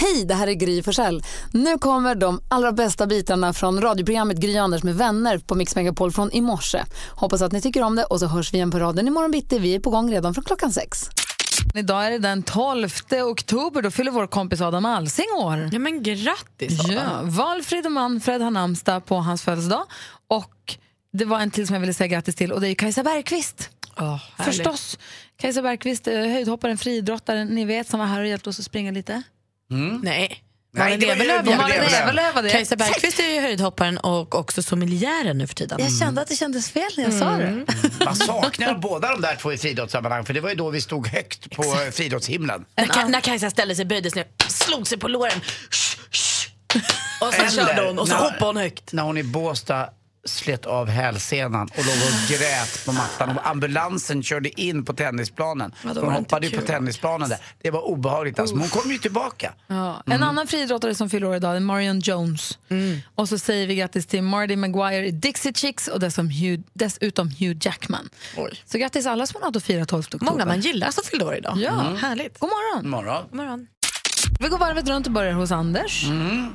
Hej, det här är Gry Forssell. Nu kommer de allra bästa bitarna från radioprogrammet Gry Anders med vänner på Mix Megapol från i morse. Hoppas att ni tycker om det och så hörs vi igen på raden imorgon bitti. Vi är på gång redan från klockan sex. Idag är det den 12 oktober. Då fyller vår kompis Adam Alsing år. Ja, men grattis Adam. Ja, Valfrid och Manfred har namnsdag på hans födelsedag. Och det var en till som jag ville säga grattis till och det är Kajsa Bergqvist. Oh, Förstås. Kajsa Bergqvist, eh, höjdhopparen, friidrottaren, ni vet, som var här och hjälpte oss att springa lite. Nej. Nej, Malin Ewerlöf. Kajsa Bergqvist är ju höjdhopparen och också sommeliären nu för tiden. Jag kände att det kändes fel när jag sa det. Man saknar båda de där två i friidrottssammanhang för det var ju då vi stod högt på friidrottshimlen. När, Ka- när Kajsa ställde sig, böjde sig ner, slog sig på låren. Shh, shh. Och så Eller körde hon och så hoppade hon högt. När hon i Båstad slet av hälsenan och låg och grät på mattan och ambulansen körde in på tennisplanen. Ja, då hon hoppade ju på tennisplanen där. Det var obehagligt alltså. Men hon kom ju tillbaka. Ja. En annan friidrottare som fyller år idag är Marion Jones. Och så säger vi grattis till Marty Maguire i Dixie Chicks och dessutom Hugh, dessutom Hugh Jackman. Oj. Så grattis alla som har något att fira 12 oktober. Många man gillar som fyllde år idag. Ja. Härligt. God morgon. Morgon. God morgon. Vi går varvet runt och börjar hos Anders.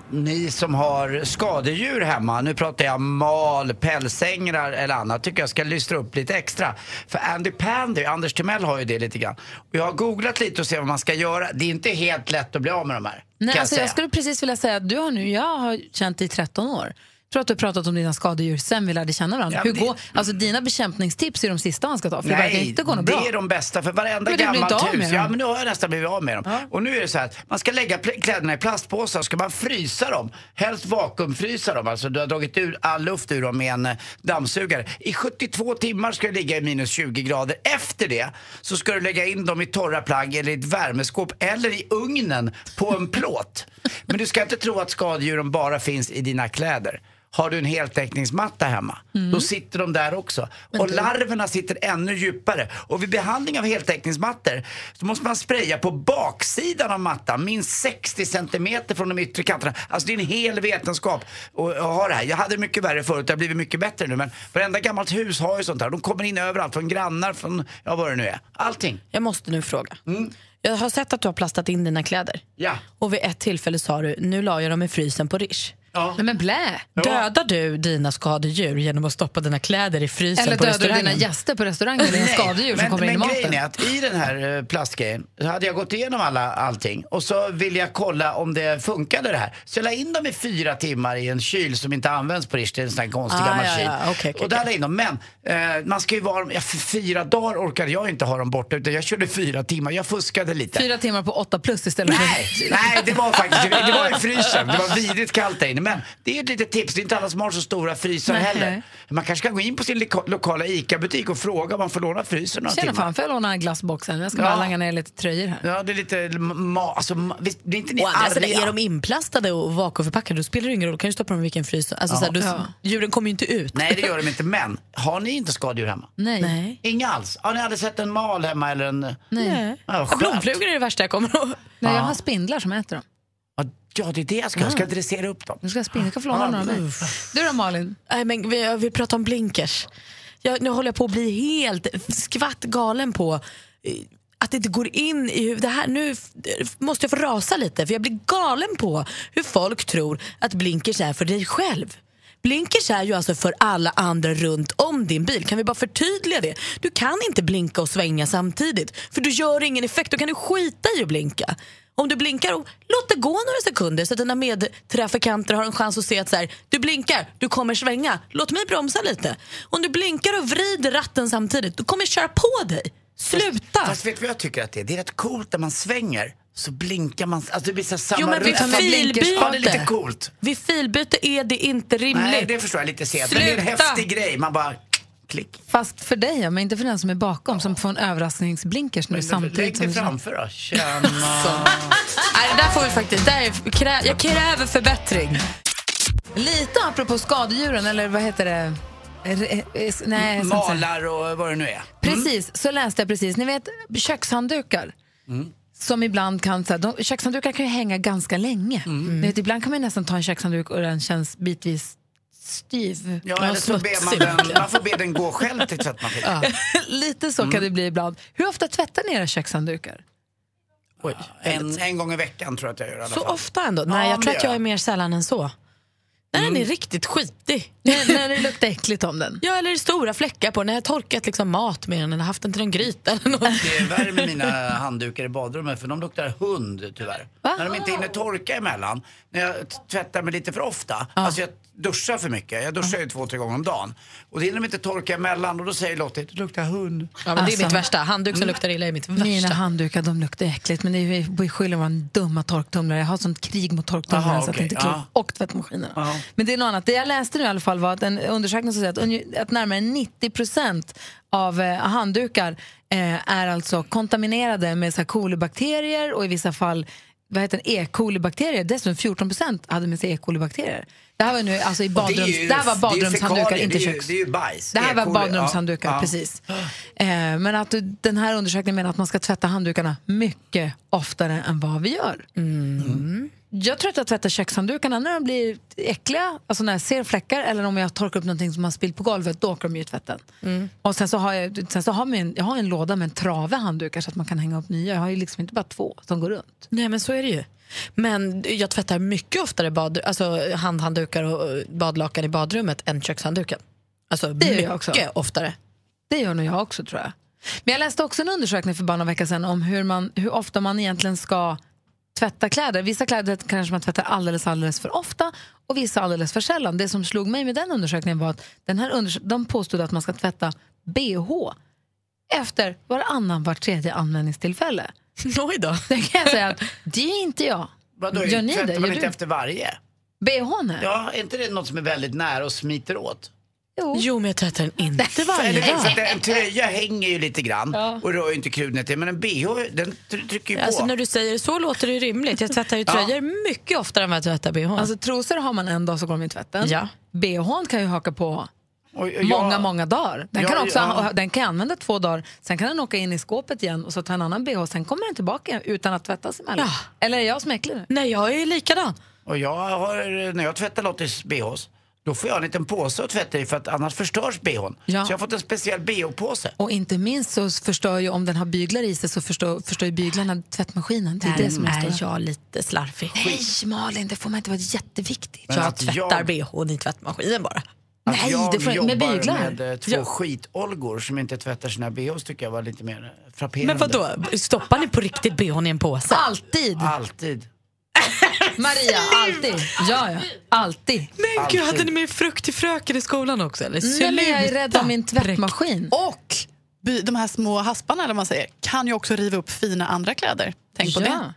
Ni som har skadedjur hemma, nu pratar jag mal, pälsängrar eller annat, tycker jag ska lystra upp lite extra. För Andy Pandy, Anders Timell har ju det lite grann. Och jag har googlat lite och sett vad man ska göra. Det är inte helt lätt att bli av med de här. Nej, kan alltså jag skulle precis vilja säga att du har nu, jag har känt dig i 13 år. Tror att du har pratat om dina skadedjur sen vi lärde känna varandra. Ja, Hur men går, alltså dina bekämpningstips är de sista man ska ta, för det verkar Nej, inte gå något bra. det är de bästa för varenda Men gammalt hus. Ja, men nu har jag nästan blivit av med dem. Och nu är det så här att man ska lägga kläderna i plastpåsar och ska man frysa dem. Helst vakuumfrysa dem, alltså du har dragit ur all luft ur dem med en eh, dammsugare. I 72 timmar ska det ligga i minus 20 grader. Efter det så ska du lägga in dem i torra plagg eller i ett värmeskåp eller i ugnen på en plåt. Men du ska inte tro att skadedjuren bara finns i dina kläder. Har du en heltäckningsmatta hemma, då sitter de där också. och larverna sitter ännu djupare. Och vid behandling av heltäckningsmattor så måste man spraya på baksidan av mattan, minst 60 centimeter från de yttre kanterna. Alltså det är en hel vetenskap att ha det här. Jag hade det mycket värre förut, det har blivit mycket bättre nu. Men varenda gammalt hus har ju sånt här. De kommer in överallt, från grannar, från ja vad det nu är. Allting. Jag måste nu fråga. Jag har sett att du har plastat in dina kläder. Ja. Och vid ett tillfälle sa du, nu la jag dem i frysen på Rish. Ja. Nej, men blä! Dödar du dina skadedjur genom att stoppa dina kläder i frysen Eller på dödar du dina gäster på restaurangen, dina Nej, skadedjur som men, kommer in i men grejen maten? är att i den här eh, plastgrejen så hade jag gått igenom alla, allting och så vill jag kolla om det funkade det här. Så jag la in dem i fyra timmar i en kyl som inte används på Rish, det är en sån här konstig Ah, gammal ja, kyl. ja, okej, okej, och där la jag in dem. Men eh, man ska ju vara, ja, för fyra dagar orkade jag inte ha dem borta utan jag körde fyra timmar. Jag fuskade lite. Fyra timmar på åtta plus istället för... Nej, nej, det var faktiskt det var i frysen. Det var vidrigt kallt där inne. Men det är ett litet tips. Det är inte alla som har så stora frysar Nej. heller. Man kanske kan gå in på sin loka- lokala ICA-butik och fråga om man får låna frysen några Tjena timmar. fan, får jag låna glassboxen? Jag ska Ja. bara langa ner lite tröjor här. Ja, det är lite ma- alltså, ma- visst, blir inte ni Å andra arga? är de inplastade och vakuumförpackade då spelar det ingen roll. Då kan du stoppa dem i vilken frys. Alltså, så här, du, Ja. Djuren kommer ju inte ut. Nej, det gör de inte. Men har ni inte skadedjur hemma? Nej. Nej. Inga alls? Har ni aldrig sett en mal hemma eller en... Nej. Ja, Ja. Blomflugor är det värsta jag kommer ihåg. Nej, jag har spindlar som äter dem. Ja, det är det jag ska. Jag ska dressera upp dem. Du ska spindlar, jag kan få låna några av mig. Du då Malin? Nej, men vi, vi pratar om blinkers. Jag, nu håller jag på att bli helt skvatt galen på eh, att det inte går in i huvudet. Det här, nu måste jag få rasa lite för jag blir galen på hur folk tror att blinkers är för dig själv. Blinkers är ju alltså för alla andra runt om din bil. Kan vi bara förtydliga det? Du kan inte blinka och svänga samtidigt för du gör ingen effekt. Då kan du skita i att blinka. Om du blinkar, och låt det gå några sekunder så att dina medtrafikanter har en chans att se att så här, du blinkar, du kommer svänga. Låt mig bromsa lite. Om du blinkar och vrider ratten samtidigt, då kommer köra på dig. Sluta! Fast vet du vad jag tycker att det är? Det är rätt coolt när man svänger. Så blinkar man, alltså det blir så samma Jo, men vid filbyte. Ja, det är lite coolt. Vid filbyte är det inte rimligt. Nej, det förstår jag lite sent. Men det är en häftig grej. Man bara klick. Fast för dig, ja, men inte för den som är bakom som får en överraskningsblinkers nu Men samtidigt. Lägg du- framför då. Tjena. Nej, det där får vi faktiskt, där är, krä, jag kräver förbättring. Lite apropå skadedjuren, eller vad heter det? nej, malar och vad det nu är. Precis, så läste jag precis. Ni vet kökshanddukar. Som ibland kan, så här, de, kökshanddukar kan ju hänga ganska länge. Ni vet, ibland kan man nästan ta en kökshandduk och den känns bitvis styv. Ja, eller så ber man, den, man får be den gå själv till tvättmaskinen. Lite så kan det bli ibland. Hur ofta tvättar ni era kökshanddukar? Oj. En, en gång i veckan tror jag att jag gör i alla Så fall. ofta ändå? Ja, Nej, jag det tror att jag är jag. mer sällan än så. Nej, den är riktigt skitig. när, när det luktar äckligt om den. Ja, eller stora fläckar på. När jag har torkat liksom mat med den eller haft den till en gryta eller något. Det är värre med mina handdukar i badrummet för de luktar hund tyvärr. Va? När de inte hinner torka emellan. När jag tvättar mig lite för ofta. Alltså jag duschar för mycket. Jag duschar ju två, tre gånger om dagen. Och det hinner de inte torka emellan och då säger Lottie, det luktar hund. Ja, men det är Alltså. mitt värsta. Handduk som luktar illa är mitt värsta. Mina handdukar de luktar äckligt men det är vi skyller våra dumma torktumlare. Jag har sånt krig mot torktumlare Jaha, så att det inte är klokt. ja. Och tvättmaskinerna. Ja. Men det är något annat. Det jag läste nu i alla fall var att en undersökning som säger att, att närmare 90 procent av eh, handdukar eh, är alltså kontaminerade med kolibakterier och i vissa fall vad heter E. coli-bakterier. Dessutom 14 procent hade med sig E. coli-bakterier. Det här var, nu, alltså i badrums, ju- det här var badrumshanddukar, inte köks. Det är ju bajs. Det här är var badrumshanddukar, ja, ja. precis. Eh, men att den här undersökningen menar att man ska tvätta handdukarna mycket oftare än vad vi gör. Jag tror att jag tvättar kökshanddukarna när de blir äckliga, alltså när jag ser fläckar eller om jag torkar upp någonting som har spillt på golvet, då åker de ju i tvätten. Och sen så har jag, sen så har en, jag har en låda med en trave handdukar så att man kan hänga upp nya. Jag har ju liksom inte bara två som går runt. Nej, men så är det ju. Men jag tvättar mycket oftare bad, alltså handhanddukar och badlakan i badrummet än kökshandduken. Alltså gör mycket jag också. oftare. Det gör nog jag också tror jag. Men jag läste också en undersökning för bara några veckor sedan om hur, man, hur ofta man egentligen ska tvätta kläder. Vissa kläder kanske man tvättar alldeles, alldeles för ofta och vissa alldeles för sällan. Det som slog mig med den undersökningen var att den här undersök- de påstod att man ska tvätta bh efter varannan, var tredje användningstillfälle. Oj då. Det kan jag säga att det är inte jag. Vadå, Gör ni tvättar det? man Gör inte du? efter varje? Bh. Ja, är inte det något som är väldigt nära och smiter åt? Jo. Jo, men jag tvättar den inte varje för dag. att en tröja hänger ju lite grann och rör ju inte krudnet men en bh den tr- trycker ju på. Alltså när du säger så låter det rimligt. Jag tvättar ju tröjor mycket oftare än vad jag tvättar bh. Alltså trosor har man en dag så går de i tvätten. Ja. Bhn kan ju haka på Och- och många, många dagar. Den, Ja, kan också, ja. den kan jag använda två dagar, sen kan den åka in i skåpet igen och så ta en annan bh, sen kommer den tillbaka utan att tvättas emellan. Ja. Eller är jag som är äcklig nu? Nej, jag är likadan. Och jag har, när jag tvättar Lottis bhs, då får jag en liten påse att tvätta i för att annars förstörs bhn. Ja. Så jag har fått en speciell bh-påse. Och inte minst så förstör ju, om den har byglar i sig så förstör, förstör ju byglarna tvättmaskinen. Det är det som är, jag lite slarvig. Nej Malin, det får man inte vara jätteviktigt. Men Jag att tvättar jag- bhn i tvättmaskinen bara. Att Nej, jag det får- med jobbar byglar. med eh, två Ja. skitolgor som inte tvättar sina bhs tycker jag var lite mer frapperande. Men vadå, stoppar ni på riktigt bhn i en påse? Alltid! Alltid. Maria, alltid. Ja, ja. Alltid. Men gud, hade ni med frukt till fröken i skolan också? Eller? Nej, men jag är rädd om min tvättmaskin. Och de här små hasparna eller man säger, kan ju också riva upp fina andra kläder. Tänk på det.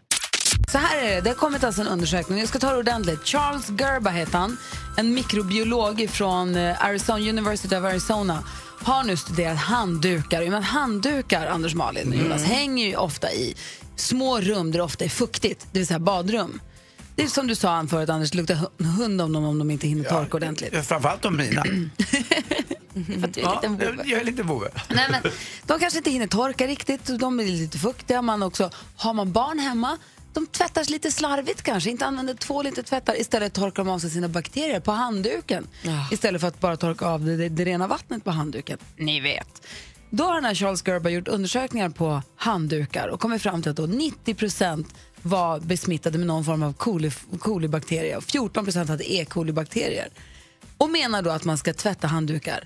Så här är det, det har kommit alltså en undersökning, jag ska ta det ordentligt. Charles Gerba heter han, en mikrobiolog från eh, Arizona, University of Arizona har nu studerat handdukar. Att handdukar, Anders Malin och Jonas, hänger ju ofta i små rum där det ofta är fuktigt, det vill säga badrum. Det är som du sa förut, Anders, det luktar hu- hund om dem om de inte hinner torka ordentligt. Eh, Framförallt de mina. För att du är en vovve. jag är lite vovve. Nej, men, de kanske inte hinner torka riktigt, och de är lite fuktiga. Man också, har man barn hemma, de tvättas lite slarvigt kanske, inte använder tvål, inte tvättar. Istället torkar de av sig sina bakterier på handduken. Istället för att bara torka av det, det, det rena vattnet på handduken. Ni vet. Då har den här Charles Gerber gjort undersökningar på handdukar och kommit fram till att då 90% var besmittade med någon form av kolibakterier. kolibakterie och 14% hade E. coli-bakterier. Och menar då att man ska tvätta handdukar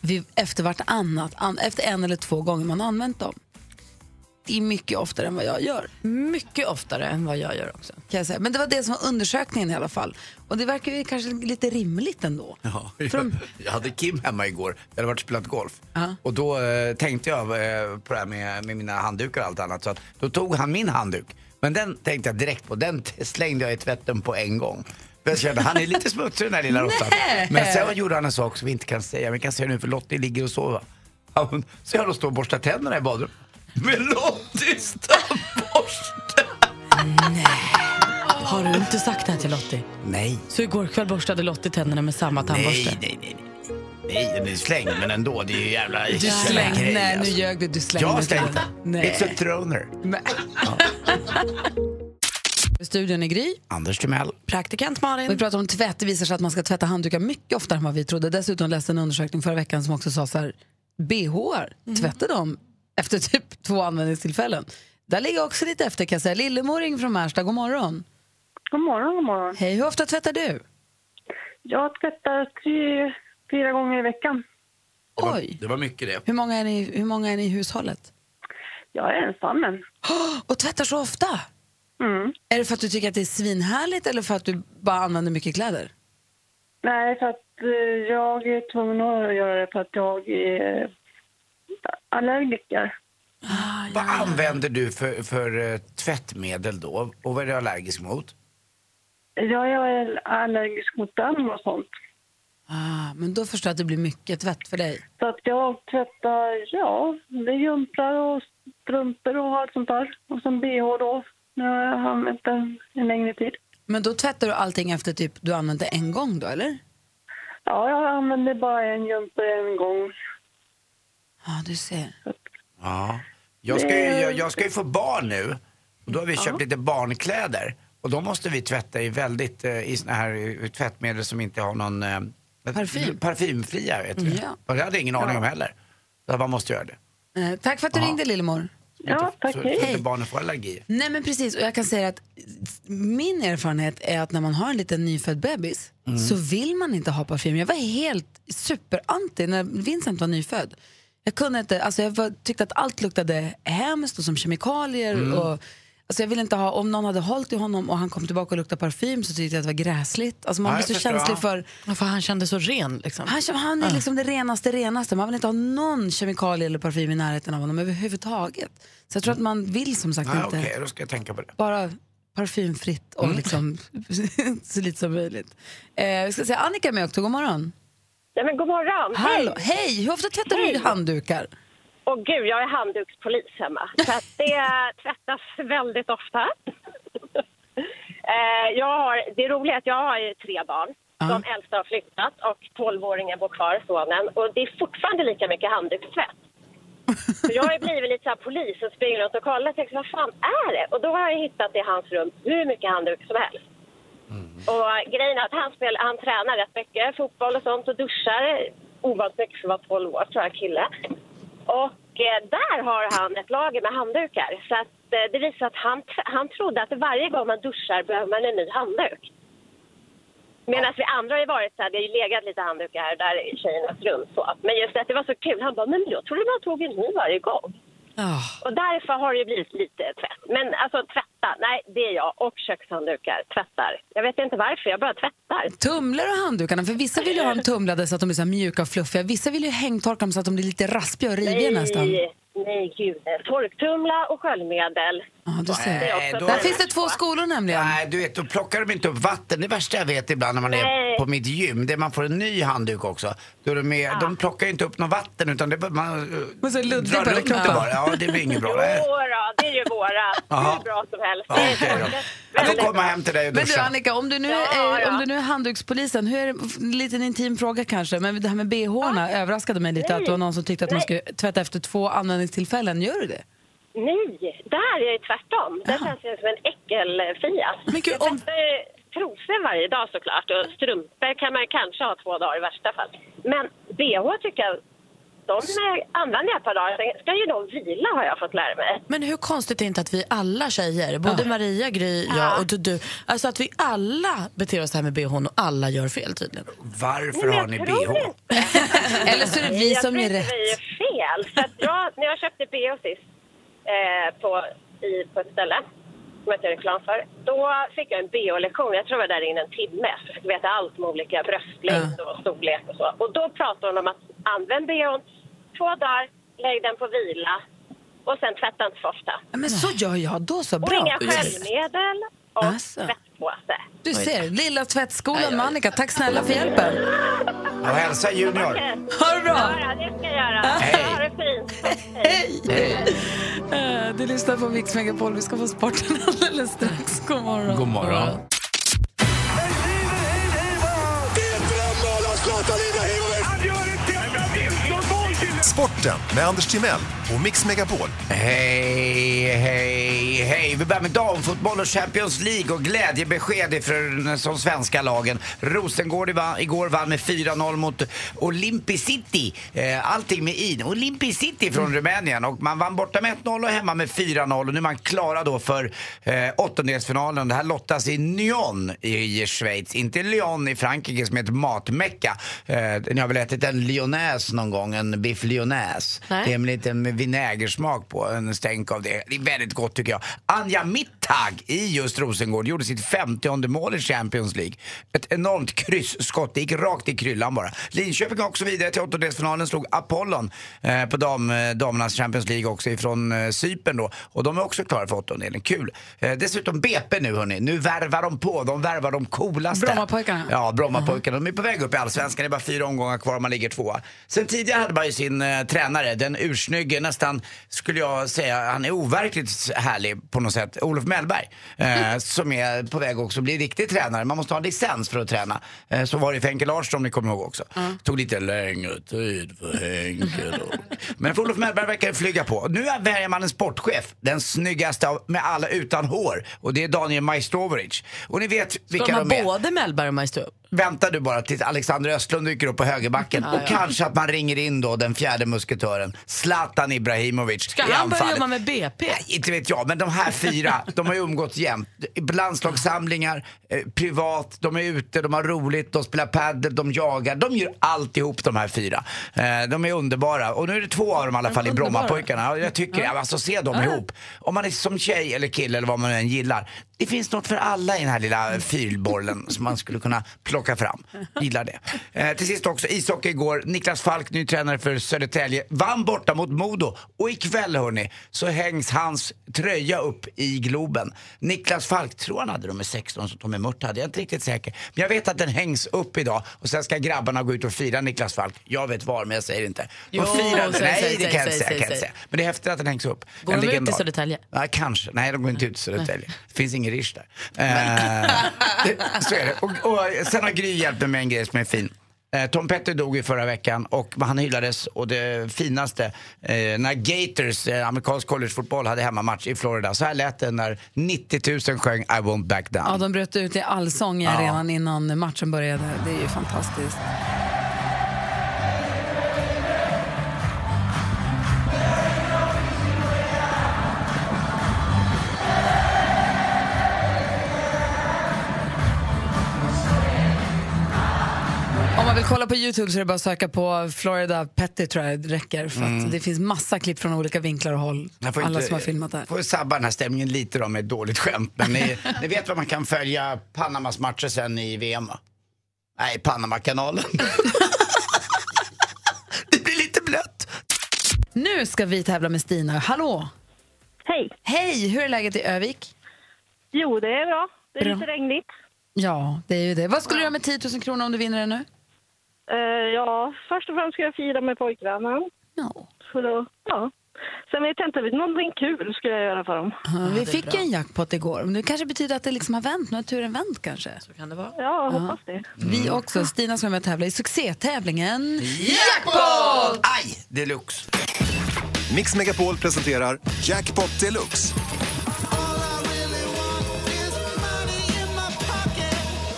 vid, efter vartannat, an, efter en eller två gånger man använt dem. Det är mycket oftare än vad jag gör. Mycket oftare än vad jag gör också. Kan jag säga. Men det var det som var undersökningen i alla fall. Och det verkar ju kanske lite rimligt ändå. Ja, För de- Jag hade Kim hemma igår, jag hade varit och spelat golf. Ja. Och då eh, tänkte jag eh, på det här med, med mina handdukar och allt annat. Så att, då tog han min handduk. Men den tänkte jag direkt på, den slängde jag i tvätten på en gång. Jag kände, han är lite smutsig den här lilla råttan. Men sen gjorde han en sak som vi inte kan säga, vi kan säga nu för Lottie ligger och sover. Så jag då står och borstar tänderna i badrummet. Med Lotties tandborste! Har du inte sagt det här till Lottie? Nej. Så igår kväll borstade Lottie tänderna med samma tandborste? Nej, nej, nej. nej. Nej, den är slängd men ändå. Det är ju jävla Du slängde, nej nu ljög du, du slängde Jag inte slängde. Nej. It's a throner. Studion är Gry. Anders Timell. Praktikant Malin. Vi pratar om tvätt. Det visar sig att man ska tvätta handdukar mycket oftare än vad vi trodde. Dessutom läste en undersökning förra veckan som också sa så här, bh tvättar de efter typ två användningstillfällen. Där ligger jag också lite efter kan jag säga. Lillemor ringer från Märsta, god morgon. God morgon, god morgon. Hej, hur ofta tvättar du? Jag tvättar tre, fyra gånger i veckan. Oj, Det var mycket det. hur många är ni, hur många är ni i hushållet? Jag är ensam, men... Och tvättar så ofta? Mm. Är det för att du tycker att det är svinhärligt eller för att du bara använder mycket kläder? Nej, för att eh, jag är tvungen att göra det för att jag är allergiker. Vad använder du för, för eh, tvättmedel då? Och vad är du allergisk mot? Jag är allergisk mot damm och sånt. Ah, men då förstår jag att det blir mycket tvätt för dig. Så att jag tvättar, ja, det är jumprar och strumpor och allt sånt där. Och sen bh då, när jag har använt den en längre tid. Men då tvättar du allting efter typ du använt det en gång då, eller? Ja, jag använder bara en jumper en gång. Ja, du ser. Ja. Jag ska, ju, jag, jag ska ju få barn nu. Och då har vi köpt lite barnkläder. Och då måste vi tvätta i väldigt, eh, i såna här eh, tvättmedel som inte har någon... Eh, Parfym. Parfymfria, vet du. Ja. Och det hade jag ingen aning om heller. Så man måste göra det. Eh, tack för att du Ja. ringde, Lillemor. Ja, tack. Så, så Hej. inte barnen får allergier. Nej, men precis. Och jag kan säga att min erfarenhet är att när man har en liten nyfödd bebis så vill man inte ha parfym. Jag var helt superanti när Vincent var nyfödd. Jag kunde inte, alltså jag var, tyckte att allt luktade hemskt och som kemikalier. Och, alltså jag ville inte ha, om någon hade hållit i honom och han kom tillbaka och luktade parfym så tyckte jag att det var gräsligt. Alltså man blir så känslig för Ja, För han kände så ren. Liksom. han, han är liksom det renaste, renaste. Man vill inte ha någon kemikalie eller parfym i närheten av honom överhuvudtaget. Så jag tror att man vill som sagt Ja, inte Okej, då ska jag tänka på det. bara parfymfritt och liksom så lite som möjligt. Eh, vi ska säga Annika är med också, god morgon. Ja, men god morgon. Hallå, hej! Hur ofta tvättar du Hej. handdukar? Och gud, jag är handdukspolis hemma. Så att det tvättas väldigt ofta. eh, jag har, det roliga är att jag har tre barn. De äldsta har flyttat och 12-åringen bor kvar, sonen. Och det är fortfarande lika mycket handdukstvätt. Så jag har blivit lite så här polis och springer runt och kollar och tänker, vad fan är det? Och då har jag hittat i hans rum hur mycket handduk som helst. Och eh, grejen är att han, spel, han tränar rätt mycket, fotboll och sånt, och duschar ovanligt mycket för att vara 12 år, tror jag, kille. Och eh, där har han ett lager med handdukar. Så att, eh, det visar att han, han trodde att varje gång man duschar behöver man en ny handduk. Medan vi andra har ju varit så här, det har ju legat lite handdukar här och där i tjejernas rum. Så. Men just att det var så kul, han bara, men jag trodde man tog en ny varje gång. Och därför har det blivit lite tvätt. Men alltså tvätta, nej det är jag. Och kökshanddukar, tvättar. Jag vet inte varför, jag bara tvättar. Tumlar du handdukarna? För vissa vill ju ha dem tumlade så att de är så mjuka och fluffiga. Vissa vill ju hängtorka dem så att de blir lite raspiga och riviga nästan. Nej, nej gud. Torktumla och sköljmedel. Ja, du ser. Är Nej, då- Där finns det två skolor nämligen. Nej, du vet, då plockar de inte upp vatten. Det värsta jag vet ibland när man är Nej. på mitt gym, det är man får en ny handduk också. Då de, är, de plockar inte upp något vatten utan det är man eh, Men så Ludvig drar bara runt kroppen. det bara. Ja, det blir inget bra. Nej. Jo då, det är ju våra. Jaha. Hur bra som helst. Ja, Det är då. väldigt, Jag får väldigt komma bra. hem till dig och Men du duscha. Annika, om du nu, Ja, är, ja. om du nu är handdukspolisen, hur är det, en liten intim fråga kanske, men det här med bh-orna överraskade mig lite Nej. att det var någon som tyckte att man skulle tvätta efter två användningstillfällen. Gör du det? Nej, där är det tvärtom. Det känns ju som en äckelfia. Men gud, jag om- trosor varje dag såklart och strumpor kan man kanske ha två dagar i värsta fall. Men bh tycker jag, de använder jag ett par dagar. Sen ska ju de vila har jag fått lära mig. Men hur konstigt är det inte att vi alla tjejer, både Maria, Gry, jag och du, du, alltså att vi alla beter oss här med bhn och alla gör fel tydligen. Varför Men har jag ni tror bh? Eller så är det vi jag som tror är inte rätt. vi är fel. För att jag, när jag köpte bh sist eh, på, i, på ett ställe som jag inte gör reklam för, då fick jag en bh-lektion. Jag tror jag var där inne en timme. Så jag fick veta allt om olika bröstlängd och storlek och så. Och då pratade hon om att använd bhn två dagar, lägg den på vila och sen tvätta inte för ofta. Men så gör jag, då så. Och Bra. inga sköljmedel och Alltså. tvättpåse. Du ser, lilla tvättskolan med Annika. Tack snälla för hjälpen. Och hälsa Junior. Ha det bra. Ja, det ska jag göra. Hej. Ha det fint. Hej! Eh, Du lyssnar på Mix Megapol. Vi ska få sporten alldeles strax. God morgon. God morgon. Sporten med Anders Timell och Mix Megapol. Hej, hej, hej. Vi börjar med damfotboll och Champions League och glädjebesked ifrån de svenska lagen. Rosengård igår vann med 4-0 mot Olympi City. Eh, Allting med i. Olympi City från Rumänien. Och man vann borta med 1-0 och hemma med 4-0. Och nu är man klara då för eh, åttondelsfinalen. Det här lottas i Nyon i Schweiz. Inte Lyon i Frankrike som är ett matmecka. Eh, ni har väl ätit en lyonnaise någon gång? En biff lyonnaise? Nej. Det är en liten med vinägersmak på, en stänk av det. Det är väldigt gott tycker jag. Anja Mittag i just Rosengård gjorde sitt 50 mål i Champions League. Ett enormt kryssskott, det gick rakt i kryllan bara. Linköping har också vidare till åttondelsfinalen, slog Apollon eh, på dam, eh, damernas Champions League också ifrån eh, Cypern då. Och de är också klara för åttondelen, kul. Eh, dessutom BP nu hörni, nu värvar de på, de värvar de coolaste. Brommapojkarna. Ja, Brommapojkarna. De är på väg upp i Allsvenskan, det är bara fyra omgångar kvar och man ligger tvåa. Sen tidigare hade man ju sin eh, tränare, den ursnygge, nästan skulle jag säga, han är overkligt härlig på något sätt, Olof Mellberg. Eh, som är på väg också att bli riktig tränare. Man måste ha licens för att träna. Eh, så var det för Henke Larsson om ni kommer ihåg också. Tog lite längre tid för Henke då. Men för Olof Mellberg verkar det flyga på. Nu väljer man en sportchef, den snyggaste av, med alla utan hår. Och det är Daniel Majstorovic. Och ni vet Ska vilka de ha de är. både Mellberg och Majstro? Väntar du bara tills Alexander Östlund dyker upp på högerbacken och kanske att man ringer in då den fjärde musketören, Zlatan Ibrahimovic Ska han börja jobba med BP? Nej, inte vet jag, men de här fyra, de har ju umgåtts jämt. Landslagssamlingar, eh, privat, de är ute, de har roligt, de spelar padel, de jagar. De gör alltihop de här fyra. Eh, de är underbara. Och nu är det två av dem i alla fall i. Brommapojkarna. Jag tycker, alltså se dem ihop. Om man är som tjej eller kille eller vad man än gillar. Det finns något för alla i den här lilla fyrbollen som man skulle kunna plocka fram. Gillar det. Eh, till sist också ishockey igår. Niklas Falk, ny tränare för Södertälje, vann borta mot Modo. Och ikväll hörni, så hängs hans tröja upp i Globen. Niklas Falk, tror han hade nummer 16 som Tommy Mört hade, jag är inte riktigt säker. Men jag vet att den hängs upp idag och sen ska grabbarna gå ut och fira Niklas Falk. Jag vet var, men jag säger inte. De Jo, firar, säg, nej säg, det kan jag inte säga, kan inte. Men det är häftigt att den hängs upp. Går En de ut i. Södertälje? Ja, kanske. Nej, de går inte ut i Södertälje. Det finns ingen rish där. Eh, det, så är det. Och, och sen har Gry hjälpt mig med en grej som är fin. Eh, Tom Petty dog ju förra veckan och han hyllades och det finaste eh, när Gators, eh, amerikansk collegefotboll, hade hemmamatch i Florida. Så här lät det när 90 000 sjöng I won't back down. Ja, de bröt ut i allsång i arenan innan matchen började. Det är ju fantastiskt. Om man vill kolla på Youtube så är det bara att söka på Florida Petty tror jag det räcker. För att det finns massa klipp från olika vinklar och håll. Alla inte- som har filmat det här. får sabba den här stämningen lite då med ett dåligt skämt. Men ni, ni vet vad man kan följa Panamas matcher sen i VM va? Nej, Panamakanalen. det blir lite blött. Nu ska vi tävla med Stina. Hallå! Hej. Hej! Hur är läget i Övik? Jo, det är bra. Det är Bra. lite regnigt. Ja, det är ju det. Vad skulle du göra med 10 000 kronor om du vinner den nu? Eh, ja, först och främst ska jag fira med pojkvännen. Ja. Så då, ja. Sen vet jag inte, någonting kul skulle jag göra för dem. vi fick ju en jackpot igår. Men det kanske betyder att det liksom har vänt. Nu har turen vänt kanske. Så kan det vara. Ja, jag hoppas det. Vi också. Stina ska vara med och tävla i succétävlingen. Jackpot! Aj, deluxe. Mix Megapol presenterar Jackpot Deluxe.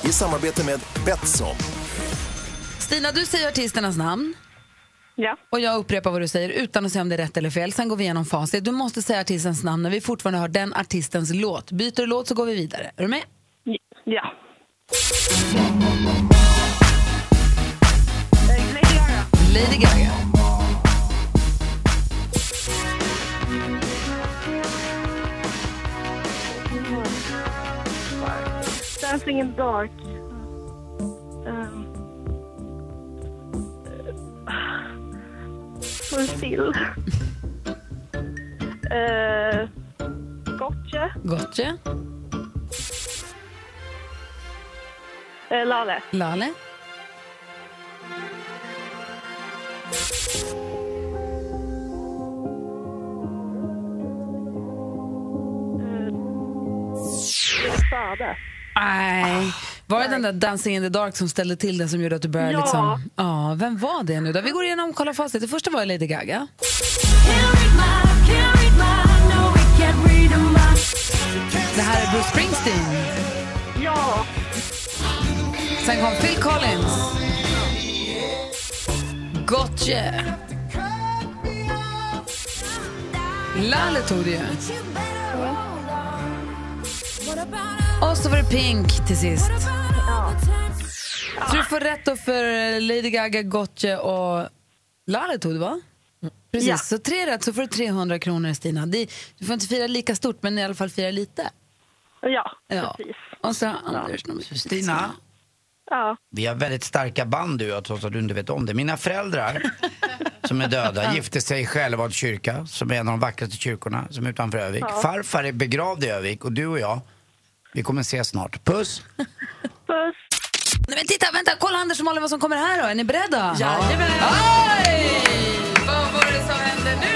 I samarbete med Betsson. Stina, du säger artisternas namn. Ja. Och jag upprepar vad du säger utan att säga om det är rätt eller fel. Sen går vi igenom facit. Du måste säga artistens namn när vi fortfarande har den artistens låt. Byter du låt så går vi vidare. Är du med? Ja. Lady Gaga. Lady Gaga. Dancing in dark. Um, Står still. uh, Gotcha. Gotcha. Uh, Lale. Lale. Fade. Nej. Var det den där Dancing in the dark som ställde till det som gjorde att du började Ja. liksom... Ja, vem var det nu då? Vi går igenom och kollar facit. Det första var Lady Gaga. Det här är Bruce Springsteen. Ja. Sen kom Phil Collins. Gotye. Lalle tog det ju. Och så var det Pink till sist. Så du får rätt då för Lady Gaga, Gotye och Lalle tog det va? Precis, Ja. så tre rätt så får du 300 kronor Stina. Det, du får inte fira lika stort men i alla fall fira lite. Ja, Ja. precis. Och så Anders nummer Stina, Ja. vi har väldigt starka band du och jag, trots att du inte vet om det. Mina föräldrar, som är döda, gifte sig i Själevad kyrka, som är en av de vackraste kyrkorna, som är utanför Övik. Farfar är begravd i Övik och du och jag, vi kommer ses snart. Puss! Puss. Nej, men titta, vänta, kolla Anders och Malin vad som kommer här då. Är ni beredda? Jajamän. Oj! Vad var det som hände nu?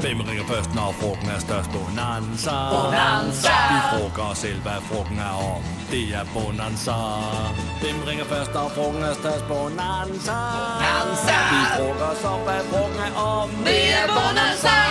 Hvem ringer først, når frugten er størst? Bonanza. Bonanza. Vi frugger os selv, hvad frugten er om. Det er Bonanza. Hvem ringer først, når frugten er størst? Bonanza. Bonanza. Vi frugger os op, hvad frugten er om. Det är Bonanza!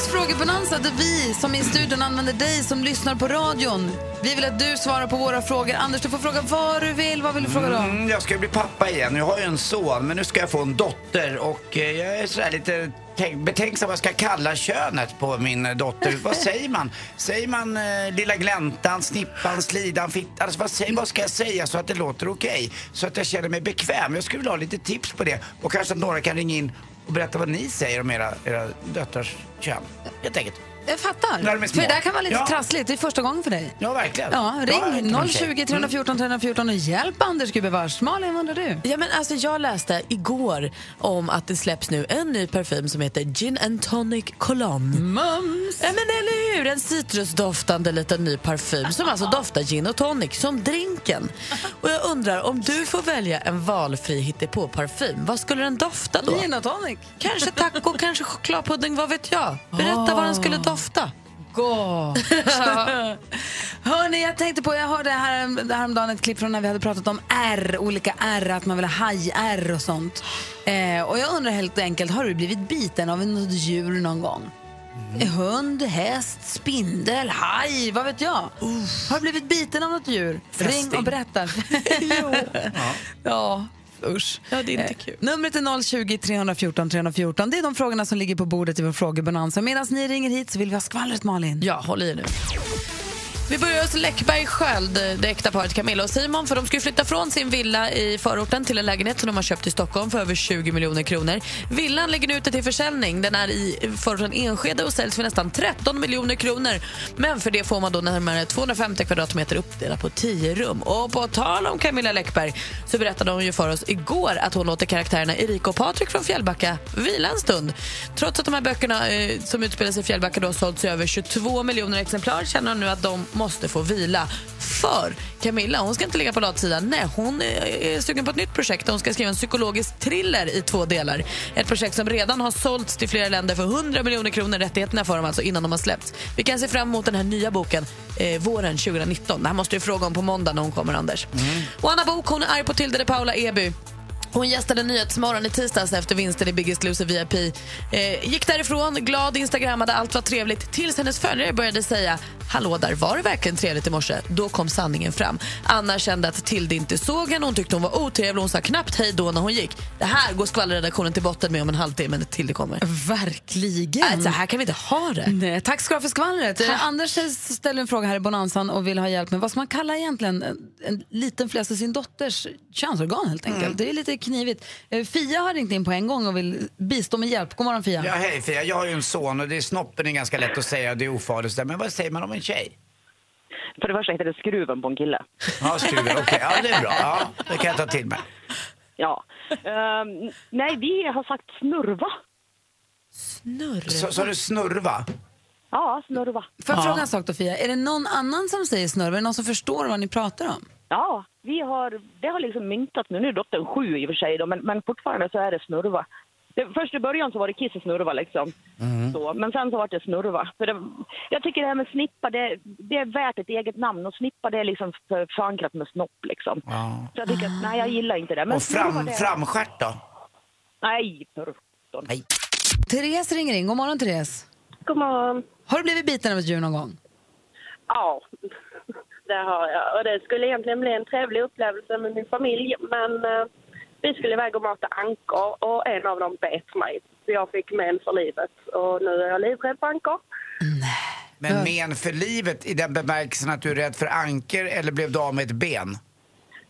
Megapols frågebonanza där vi som i studion använder dig som lyssnar på radion. Vi vill att du svarar på våra frågor. Anders, du får fråga vad du vill. Vad vill du fråga då? Mm, jag ska bli pappa igen. Jag har ju en son, men nu ska jag få en dotter och eh, jag är sådär lite tänk- betänksam vad jag ska kalla könet på min eh, dotter. vad säger man? Säger man eh, lilla gläntan, snippan, slidan, fittan? Alltså, vad, säger, vad ska jag säga så att det låter okej? Så att jag känner mig bekväm. Jag skulle vilja ha lite tips på det och kanske att några kan ringa in och berätta vad ni säger om era, era döttrars kön. Helt enkelt. Jag fattar. När de är små. För det där kan vara lite Ja. trassligt. Det är första gången för dig. Ja, verkligen. Ja, ring tjej. 020 314 314 och hjälp Anders gubevars. Malin, vad undrar du? Ja, men alltså, jag läste igår om att det släpps nu en ny parfym som heter Gin and Tonic Cologne. Mums! Ja, men eller hur? En citrusdoftande liten ny parfym som alltså doftar gin och tonic, som drinken. Och jag undrar, om du får välja en valfri hittepå-parfym, vad skulle den dofta då? Gin och tonic. Kanske taco, kanske chokladpudding, vad vet jag? Berätta vad den skulle dofta. Gott! Hörni, jag tänkte på, jag hörde här, häromdagen ett klipp från när vi hade pratat om R, olika R, att man vill ha haj-R och sånt. Eh, och jag undrar helt enkelt, har du blivit biten av något djur någon gång? Hund, häst, spindel, haj, vad vet jag? Har du blivit biten av något djur? Ring och berätta. ja. Usch. Ja, det är inte Eh, kul. Numret är 020 314 314. Det är de frågorna som ligger på bordet i vår frågebonanza. Medan ni ringer hit så vill vi ha skvallret, Malin. Ja, håll i nu. Vi börjar hos Läckberg Sköld, det äkta paret Camilla och Simon. För De ska ju flytta från sin villa i förorten till en lägenhet som de har köpt i Stockholm för över 20 miljoner kronor. Villan ligger nu ute till försäljning. Den är i förorten Enskede och säljs för nästan 13 miljoner kronor. Men för det får man då närmare 250 kvadratmeter uppdelat på 10 rum. Och på tal om Camilla Läckberg så berättade hon ju för oss igår att hon låter karaktärerna Erika och Patrik från Fjällbacka vila en stund. Trots att de här böckerna eh, som utspelar sig i Fjällbacka då har sålts i över 22 miljoner exemplar känner hon nu att de måste få vila. För Camilla hon ska inte ligga på latsidan. Nej, hon är sugen på ett nytt projekt. Hon ska skriva en psykologisk thriller i två delar. Ett projekt som redan har sålts till flera länder för 100 miljoner kronor. Rättigheterna för dem alltså innan de har släppts. Vi kan se fram emot den här nya boken eh, våren 2019. Det här måste du fråga om på måndag när hon kommer, Anders. Och Anna Bok hon är arg på Tilde de Paula Eby. Hon gästade Nyhetsmorgon i tisdags efter vinsten i Biggest Loser VIP. Eh, gick därifrån, glad, instagrammade, allt var trevligt tills hennes följare började säga Hallå där, var det verkligen trevligt i morse? Då kom sanningen fram. Anna kände att Tilde inte såg henne, hon tyckte hon var otrevlig, hon sa knappt hej då när hon gick. Det här går skvallerredaktionen till botten med om en halvtimme när Tilde kommer. Verkligen. Äh, så här kan vi inte ha det. Nej, tack ska du ha för skvallret. Eh, Anders ställer en fråga här i Bonanzan och vill ha hjälp med vad ska man kalla egentligen en, en liten flös av sin dotters könsorgan helt enkelt. Det är lite knivigt. Eh, Fia har ringt in på en gång och vill bistå med hjälp. God morgon Fia. Ja, hej Fia. Jag har ju en son och det är snoppen är ganska lätt att säga, det är ofarligt. Men vad säger man om en tjej? För det första heter det skruven på en kille. Ja, skruven. Okej, ja det är bra. Ja, det kan jag ta till mig. Ja. Ehm, nej, vi har sagt snurva. Snurr. Så, så du snurva? Ja, snurva. Får jag Ja. fråga en sak då Fia? Är det någon annan som säger snurr? Är det någon som förstår vad ni pratar om? Ja, vi har, det har liksom myntat nu. Nu är dottern sju i och för sig, då, men, men fortfarande så är det snurva. Först i början så var det kiss och snurva liksom. Så, men sen så var det snurva. För det, jag tycker det här med snippa, det, det är värt ett eget namn och snippa det är liksom för- förankrat med snopp liksom. Så jag tycker att, nej jag gillar inte det. Men Och snurva, fram, det- framstjärt då? Nej, för. Nej. Therese ringer in. God morgon, Therese. God morgon. Har du blivit biten av ett djur någon gång? Ja, det har jag. Och det skulle egentligen bli en trevlig upplevelse med min familj, men eh, vi skulle iväg och mata ankor och en av dem bet mig. Så jag fick men för livet och nu är jag livrädd för ankor. Men men för livet i den bemärkelsen att du är rädd för anker eller blev du av med ett ben?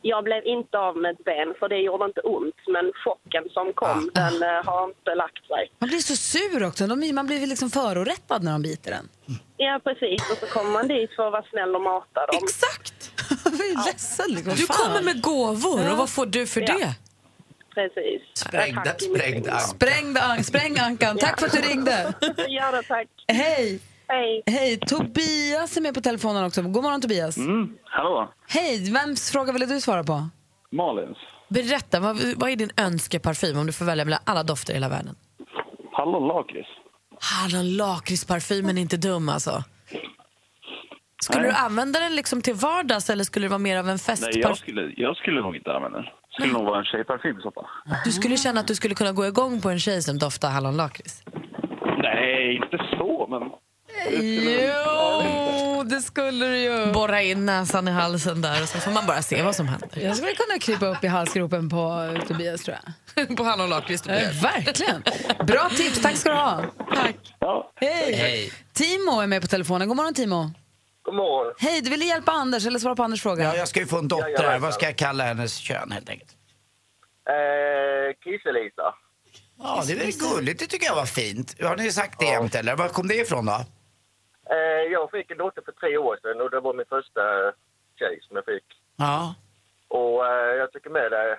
Jag blev inte av med ett ben för det gjorde inte ont, men chocken som kom, Ah. den eh, har inte lagt sig. Man blir så sur också. De, man blir liksom förorättad när de biter en. Ja, precis. Och så kommer man dit för att vara snäll och mata dem. Exakt! Jag blir ledsen. Liksom. Du kommer med gåvor och vad får du för Ja. det? Precis. Sprängda, Tack, sprängda anka. Sprängda an- Spräng ankan. Tack för att du ringde. Ja, då, tack. Hej! Hej. Hej! Tobias är med på telefonen också. God morgon, Tobias. Mm, hallå? Hej! Vems fråga ville du svara på? Malins. Berätta, vad, vad är din önskeparfym om du får välja mellan alla dofter i hela världen? Hallonlakrits. Hallon lakritsparfymen är inte dum alltså. Skulle Nej. du använda den liksom till vardags eller skulle det vara mer av en Nej, jag festparfym? skulle, jag skulle nog inte använda den. Skulle nog vara en tjejparfym i så fall. Du skulle känna att du skulle kunna gå igång på en tjej som doftar hallonlakrits? Nej, inte så, men... Jo, det skulle du ju. Borra in näsan i halsen där och så får man bara se vad som händer. Jag skulle kunna krypa upp i halsgropen på eh, Tobias, tror jag. på hallonlakrits, Ja, verkligen. Bra tips, tack ska du ha. Tack. Ja. Hej. Hej. Timo är med på telefonen. God morgon, Timo. God morgon. Hej, du ville hjälpa Anders eller svara på Anders fråga? Ja, jag ska ju få en dotter här. Vad ska jag kalla hennes kön helt enkelt? Eh, Kisselisa. Ja, det är gulligt. Det tycker jag var fint. Har ni sagt det jämt eller? Var kom det ifrån då? Eh, jag fick en dotter för tre år sedan och det var min första tjej som jag fick. Ja. Och eh, jag tycker med det är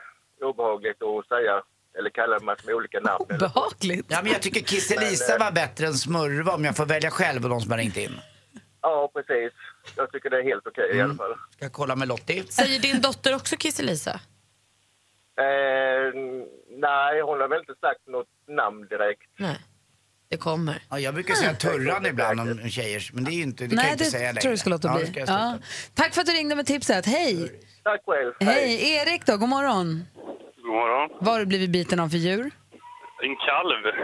obehagligt att säga eller kalla dem med olika namn. Behagligt. Ja, men jag tycker Kisselisa var bättre än Smurva om jag får välja själv och de som har ringt in. Ja, precis. Jag tycker det är helt okej i alla fall. Ska jag kolla med Lottie? Säger din dotter också Kisselisa? Eh, nej, hon har väl inte sagt något namn direkt. Nej. Det kommer. Ja, jag brukar säga Turran ibland om tjejer, men det är ju inte, det kan jag Nej, inte det säga längre. tror jag ska låta Ja, bli. det ska jag sluta. Ja. Tack för att du ringde med tipset. Hej! Tack själv. Hej! Erik då, god morgon. God morgon. Vad har du blivit biten av för djur? En kalv.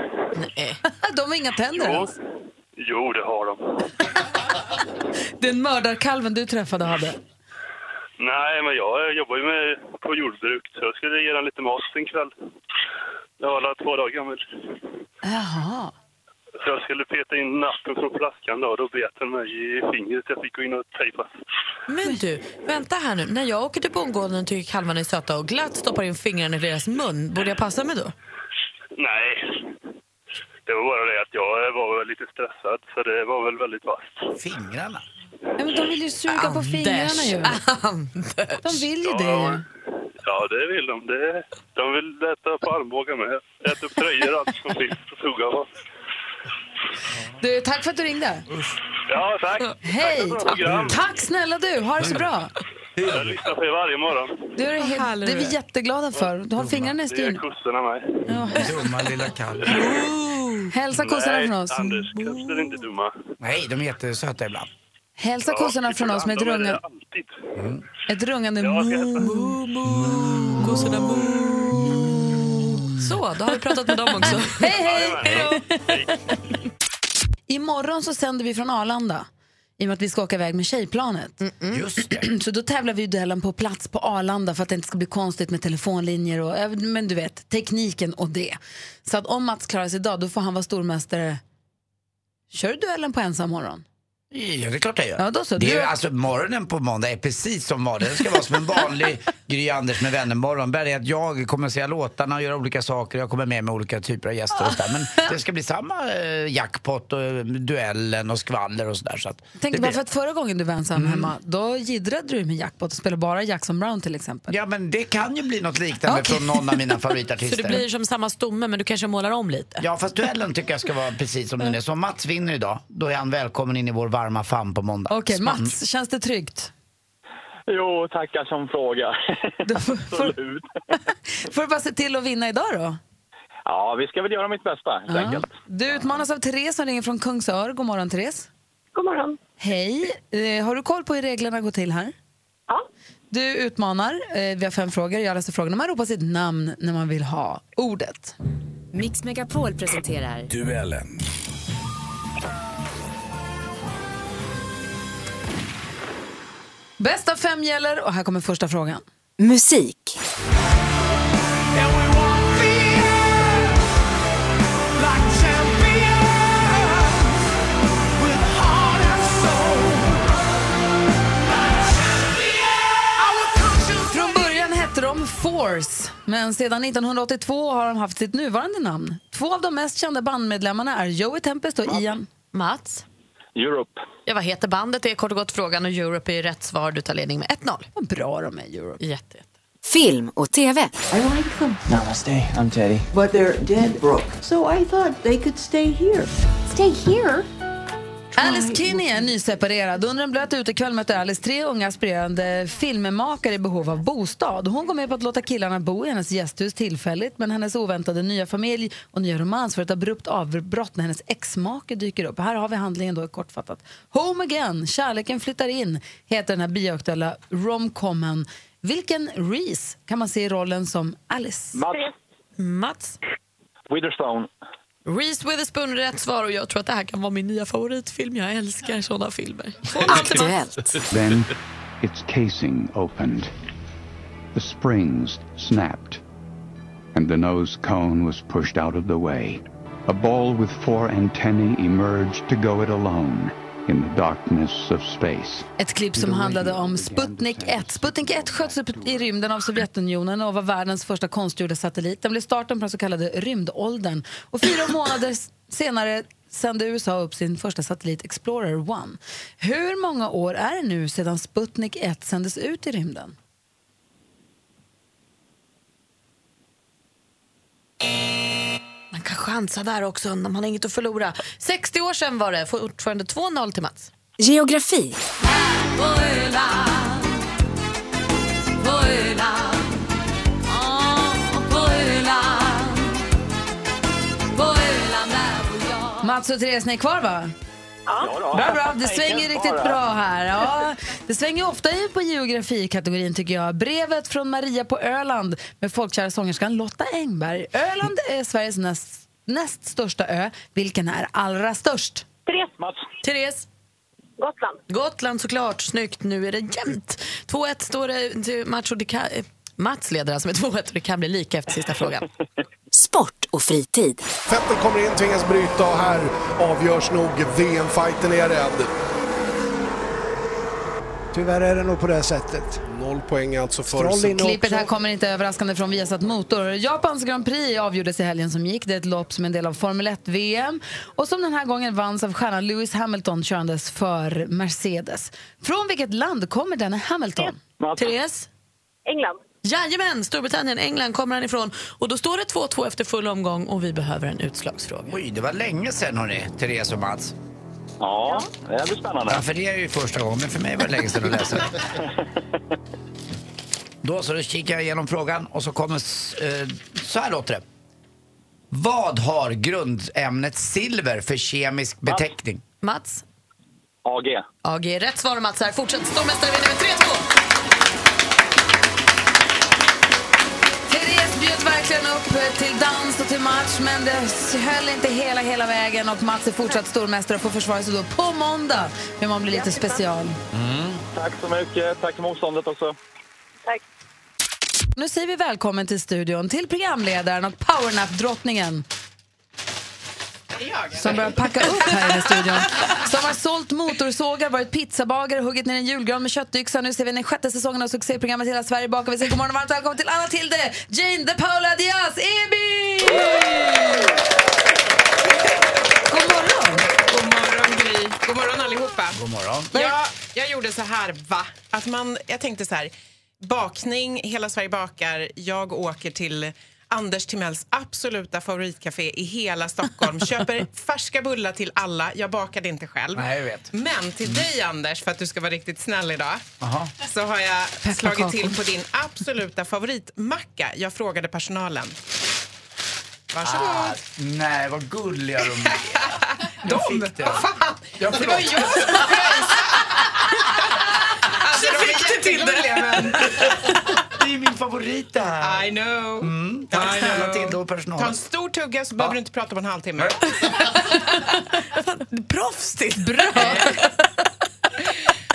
Nej. De har inga tänder Jo. ens. Jo, det har de. Den mördarkalven du träffade hade. Nej, men jag jobbar ju med, på jordbruk, så jag skulle ge den lite mat en kväll. Jag var alla två dagar gammal. Jaha. Så jag skulle peta in nappen från flaskan då, och då bet den mig i fingret. Jag fick gå in och tejpa. Men du, vänta här nu. När jag åker till bondgården och tycker kalvarna är söta och glatt stoppar in fingrarna i deras mun, borde jag passa mig då? Nej, det var bara det att jag var lite stressad, så det var väl väldigt vasst. Fingrarna? Ja, men de vill ju suga på fingrarna ju. De vill ju det ju. Ja, det vill de. Det, de vill äta på armbågar med. Äta upp tröjor och allt som finns att tugga på. Du, tack för att du ringde. Ja, tack. Hej! Tack. Tack snälla du, ha det så bra. Jag lyssnar på er varje morgon. Du är helt, det är vi jätteglada för. Du har fingrarna i Det är styr. kossorna med. Dumma lilla kalv. Hälsa kossorna från oss. Anders, kossor är inte dumma. Nej, de är jättesöta ibland. Hälsa kossorna från oss med ett, runga, alltid. ett rungande Ja, mo. Kossorna mo. Så, då har vi pratat med dem också. Hej, hej! Imorgon så sänder vi från Arlanda. I och med att vi ska åka iväg med tjejplanet. Just det. Så då tävlar vi duellen på plats på Arlanda för att det inte ska bli konstigt med telefonlinjer och eh, men du vet, tekniken och det. Så att om Mats klarar sig idag då får han vara stormästare. Kör du duellen på ensam morgon? Ja, det är klart jag gör. Ja, då så. Det är, Du- alltså, morgonen på måndag är precis som vanligt. Det ska vara som en vanlig Gry Anders med vänner-morgon. Bara det att jag kommer att säga låtarna och göra olika saker. Jag kommer med med olika typer av gäster och sådär. Men det ska bli samma eh, jackpot och eh, duellen och skvaller och sådär. Så att Tänk det bara blir- för att förra gången du var ensam hemma, då jiddrade du med jackpot och spelade bara Jackson Brown till exempel. Ja, men det kan ju bli något liknande Okej. från någon av mina Så favoritartister. det blir som samma stomme men du kanske målar om lite? Ja, fast duellen tycker jag ska vara precis som den är. Så om Mats vinner idag, då är han välkommen in i vår varma famn på måndag. Okej, Mats, känns det tryggt? Jo, tackar som fråga. Absolut. Får du bara se till att vinna idag då? Ja, vi ska väl göra mitt bästa, helt Ja. enkelt. Du utmanas av Therese som ringer från Kungsör. God morgon, Therese. God morgon. Hej. Eh, har du koll på hur reglerna går till här? Ja. Du utmanar. Eh, vi har fem frågor. Jag läser frågorna. Man ropar sitt namn när man vill ha ordet. Mix Megapol presenterar Duellen. Bäst av fem gäller och här kommer första frågan. musik. Force, men sedan 1982 har de haft sitt nuvarande namn. Två av de mest kända bandmedlemmarna är Joey Tempest och Ian. Mats? Europe. Ja, vad heter bandet? Det är kort och gott frågan och Europe är rätt svar. Du tar ledning med 1-0. Vad bra de är, Europe. Jätte, jätte. Film och TV. I like them. Namaste, I'm Teddy. But they're dead broke. So I thought they could stay here. Stay here? Alice Kinney är nyseparerad. Under en blöt utekväll möter Alice tre unga aspirerande filmmakare i behov av bostad. Hon går med på att låta killarna bo i hennes gästhus tillfälligt men hennes oväntade nya familj och nya romans får ett abrupt avbrott när hennes exmake dyker upp. Här har vi handlingen då kortfattat. Home Again, Kärleken flyttar in, heter den här bioaktuella romcomen. Vilken Reese kan man se i rollen som Alice? Mats. Mats? Witherstone. Reese Witherspoon är rätt svar och jag tror att det här kan vara min nya favoritfilm. Jag älskar såna filmer. Aktuellt. Then its casing opened. The springs snapped, and the nose cone was pushed out of the way. A ball with four antennae emerged to go it alone in the darkness of space. Ett klipp som handlade om Sputnik 1. Sputnik 1 sköts upp i rymden av Sovjetunionen och var världens första konstgjorda satellit. Den blev starten på den så kallade rymdåldern. Och fyra månader senare sände USA upp sin första satellit Explorer 1. Hur många år är det nu sedan Sputnik 1 sändes ut i rymden? Kan chansa där också man har inget att förlora. 60 år sedan var det. Fortfarande 2-0 till Mats. Geografi. Mats och Therese, ni är kvar va? Ja. Bra, bra. Det svänger riktigt bra här. Ja, det svänger ofta i på geografikategorin tycker jag. Brevet från Maria på Öland med folkkära sångerskan Lotta Engberg. Öland är Sveriges näst, näst största ö. Vilken är allra störst? Therese. Mats. Therese? Gotland. Gotland såklart. Snyggt. Nu är det jämnt. 2-1 står det till kan, eh, Mats leder alltså med 2-1 och det kan bli lika efter sista frågan. Sport och fritid. Vettel kommer in, tvingas bryta och här avgörs nog VM-fighten är jag rädd. Tyvärr är det nog på det sättet. Noll poäng alltså för... Klippet här kommer inte överraskande från Viasat Motor. Japans Grand Prix avgjordes i helgen som gick. Det är ett lopp som är en del av Formel 1-VM och som den här gången vanns av stjärnan Lewis Hamilton körandes för Mercedes. Från vilket land kommer denne Hamilton? Therese? England. Jajamän, Storbritannien, England kommer han ifrån. Och då står det 2-2 efter full omgång och vi behöver en utslagsfråga. Oj, det var länge sedan hörni, Therese och Mats. Ja, det blir spännande. Ja, för er är ju första gången, men för mig var det länge sedan att läsa. Då så, då kikar jag igenom frågan och så kommer, eh, så här låter det. Vad har grundämnet silver för kemisk beteckning? Mats? AG. AG, rätt svar Mats här. Fortsätt stormästare vinner med 3-2. Bjöd verkligen upp till dans och till match men det höll inte hela, hela vägen och Mats är fortsatt stormästare och får försvara sig då på måndag. Men man blir lite special. Tack så mycket. Tack för motståndet också. Tack. Nu säger vi välkommen till studion till programledaren och powernap-drottningen. Som börjar packa upp här i studion. Som har sålt motorsågar, varit pizzabagare, huggit ner en julgran med köttyxa. Nu ser vi den sjätte säsongen av succéprogrammet Hela Sverige bakar. Vi säger god morgon och varmt välkommen till Anna Tilde, Jane de Paula Diaz, Ebi! God morgon! God morgon Gry. God morgon allihopa. God morgon. Ja, jag gjorde så här, va? Att man, jag tänkte så här, bakning, Hela Sverige bakar, jag åker till Anders Timells absoluta favoritcafé i hela Stockholm. Köper färska bullar till alla. Jag bakade inte själv. Nej, jag vet. Men till dig Anders, för att du ska vara riktigt snäll idag, Aha. så har jag slagit till på din absoluta favoritmacka. Jag frågade personalen. Varsågod. Ah, nej, vad gulliga de är. Jag De? fick det. Vad fan? Ja, det var jag som Alltså, de är jättegulliga, men... Det är min favorit det här. I know. Mm, tack I snälla know. Tilde och personal. Ta en stor tugga så behöver du inte prata på en halvtimme. Proffsigt. Bra!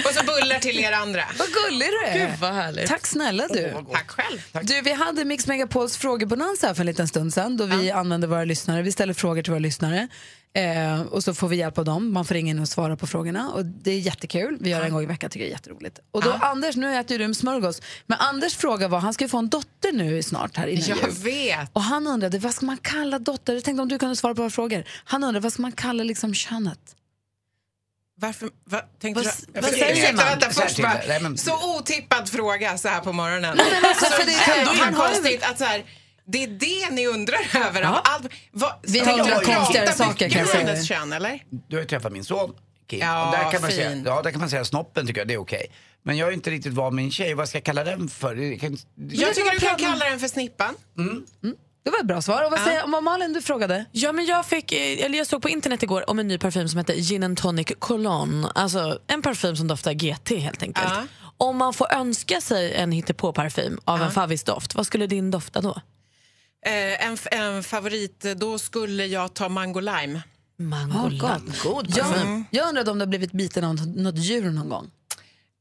och så bullar till er andra. Vad gullig du är. Gud, vad härligt. Tack snälla du. Tack själv. Du, vi hade Mix Megapols frågebonanza här för en liten stund sedan då vi använde våra lyssnare. Vi ställer frågor till våra lyssnare eh, och så får vi hjälp av dem. Man får ringa in och svara på frågorna och det är jättekul. Vi gör det en gång i veckan, tycker jag är jätteroligt. Och då Anders, nu äter du en smörgås, men Anders fråga var, han ska ju få en dotter nu snart här innan Jag vet. Och han undrade, vad ska man kalla dotter? Jag tänkte om du kunde svara på våra frågor. Han undrade, vad ska man kalla liksom könet? Varför, va, tänkte Vad- du, vad säger man? Vänta, först bara, det. Så otippad fråga så här på morgonen. Nej, men alltså, så för det är- ändå han har ju- konstigt att så här, det är det ni undrar över. Av allt, vad, Vi har jag prata konstigare saker, kan jag om säga. kön, eller? Du har ju träffat min son Kim. Ja, och där kan man fin. säga, ja, där kan man säga snoppen tycker jag, det är okej. Men jag är inte riktigt van med min tjej, vad ska jag kalla den för? Det kan, Jag tycker du kan kalla den för Snippan. Det var ett bra svar. Och vad säger om Malin, du frågade? Ja, men jag, fick, eh, eller jag såg på internet igår om en ny parfym som heter Gin and Tonic Cologne. Alltså en parfym som doftar GT helt enkelt. Ja. Om man får önska sig en hittepå-parfym av en favvisdoft, vad skulle din dofta då? Eh, en, en favorit, då skulle jag ta Mango Lime. Mango Oh, Lime. God jag, jag undrade om du har blivit biten av något, något djur någon gång.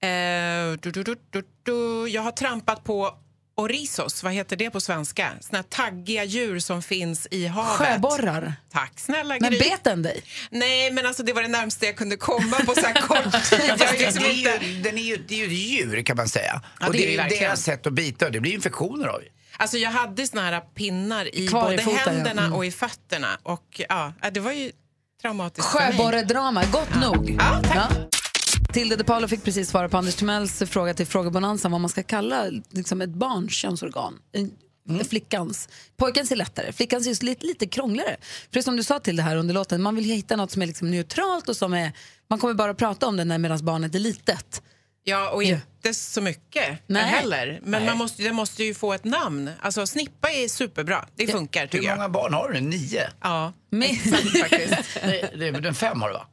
Eh, du, du, du, du, du. Jag har trampat på Orizos, vad heter det på svenska? Såna här taggiga djur som finns i havet. Sjöborrar. Tack snälla Men Gry. bet den dig? Nej, men alltså det var det närmaste jag kunde komma på så här kort tid. Jag är det, liksom är inte... ju, den är ju, det är ju ett djur kan man säga. Ja, och det det är är det ju verkligen. deras sätt att bita och det blir infektioner av det. Alltså jag hade såna här pinnar i Kvar i både foten, ja. händerna Mm. och i fötterna. Och ja, det var ju traumatiskt. Sjöborredrama, gott nog. Ja, tack. Tilde de Paolo fick precis svara på Anders Timells fråga till Frågebonanzan vad man ska kalla liksom ett barns könsorgan. En, Mm. Flickans. Pojkens är lättare, flickans är lite, lite krångligare. För som du sa till det här under låten, man vill hitta något som är liksom neutralt och som är, man kommer bara prata om det när medan barnet är litet. Ja, och inte så mycket Nej. heller. Men Nej. Man måste, det måste ju få ett namn. Alltså Snippa är superbra. Det funkar tycker Hur jag. många barn har du? Nio? Ja, Men, faktiskt. Nej, det är, den fem har du va?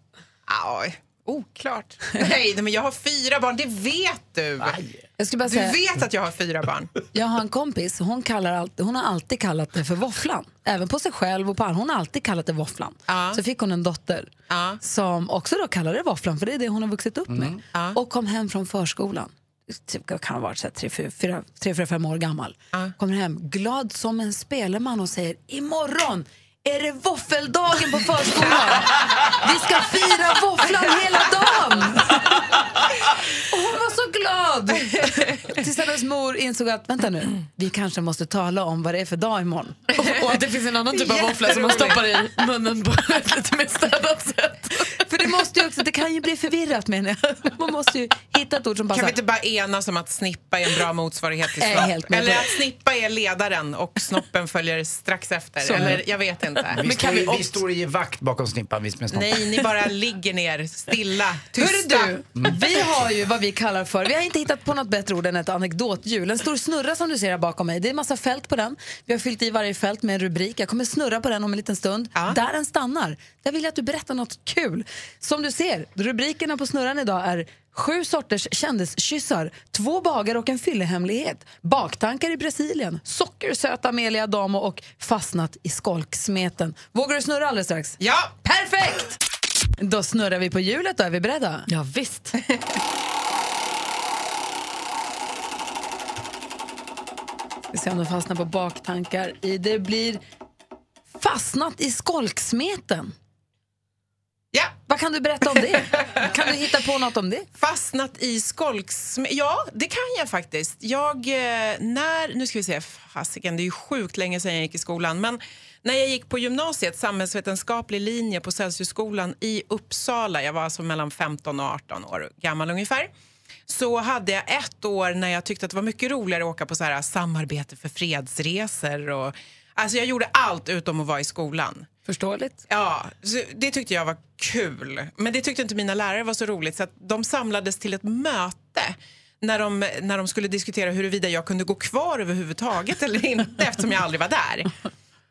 Ja, oklart. Nej, men jag har fyra barn, det vet du. jag skulle bara Du säga, vet att jag har fyra barn. jag har en kompis, hon, kallar alltid, hon har alltid kallat det för våfflan. Även på sig själv och på andra. Hon har alltid kallat det våfflan. Ja. Så fick hon en dotter Ja. som också då kallade det våfflan, för det är det hon har vuxit upp med. Ja. Och kom hem från förskolan. Typ, kan ha varit så här tre, fyra, fyra, tre, fyra, fem år gammal. Kommer hem glad som en spelman och säger imorgon är det våffeldagen på förskolan. Vi ska fira våfflan hela dagen. Och hon var så glad. Tills hennes mor insåg att vänta nu, vi kanske måste tala om vad det är för dag imorgon. Och att det finns en annan typ av våffla som man stoppar i munnen på ett lite mer städat sätt. För det måste ju också, det kan ju bli förvirrat menar jag. Man måste ju hitta ett ord som Kan passar. vi inte bara enas om att Snippa är en bra motsvarighet till Snopp? Eller att Snippa är ledaren och Snoppen följer strax efter. Så. Eller jag vet inte. Vi, Men står, kan i, vi vi står i vakt bakom snippan, visst med snoppen. Nej, ni bara ligger ner stilla, tysta. Hörru du, vi har ju vad vi kallar för, vi har inte hittat på något bättre ord än ett anekdothjul. En stor snurra som du ser här bakom mig. Det är en massa fält på den. Vi har fyllt i varje fält med en rubrik. Jag kommer snurra på den om en liten stund. Där den stannar, där vill jag att du berättar något kul. Som du ser, rubrikerna på snurran idag är Sju sorters kändiskyssar, två bagare och en fyllehemlighet, baktankar i Brasilien, sockersöta Amelia Damo och fastnat i skolksmeten. Vågar du snurra alldeles strax? Ja! Perfekt! Då snurrar vi på hjulet då, är vi beredda? Ja, visst. Vi ser om de fastnar på baktankar. I det blir fastnat i skolksmeten. Vad kan du berätta om det? Kan du hitta på något om det? Fastnat i skolks... Ja, det kan jag faktiskt. Jag, eh, när... Nu ska vi se. Fasiken, det är ju sjukt länge sedan jag gick i skolan. Men när jag gick på gymnasiet, samhällsvetenskaplig linje på Celsiusskolan i Uppsala, jag var alltså mellan 15 och 18 år gammal ungefär, så hade jag ett år när jag tyckte att det var mycket roligare att åka på så här eh, samarbete för fredsresor. Och, alltså jag gjorde allt utom att vara i skolan. Förståeligt. Ja, det tyckte jag var kul. Men det tyckte inte mina lärare var så roligt så att de samlades till ett möte när de, när de skulle diskutera huruvida jag kunde gå kvar överhuvudtaget eller inte eftersom jag aldrig var där.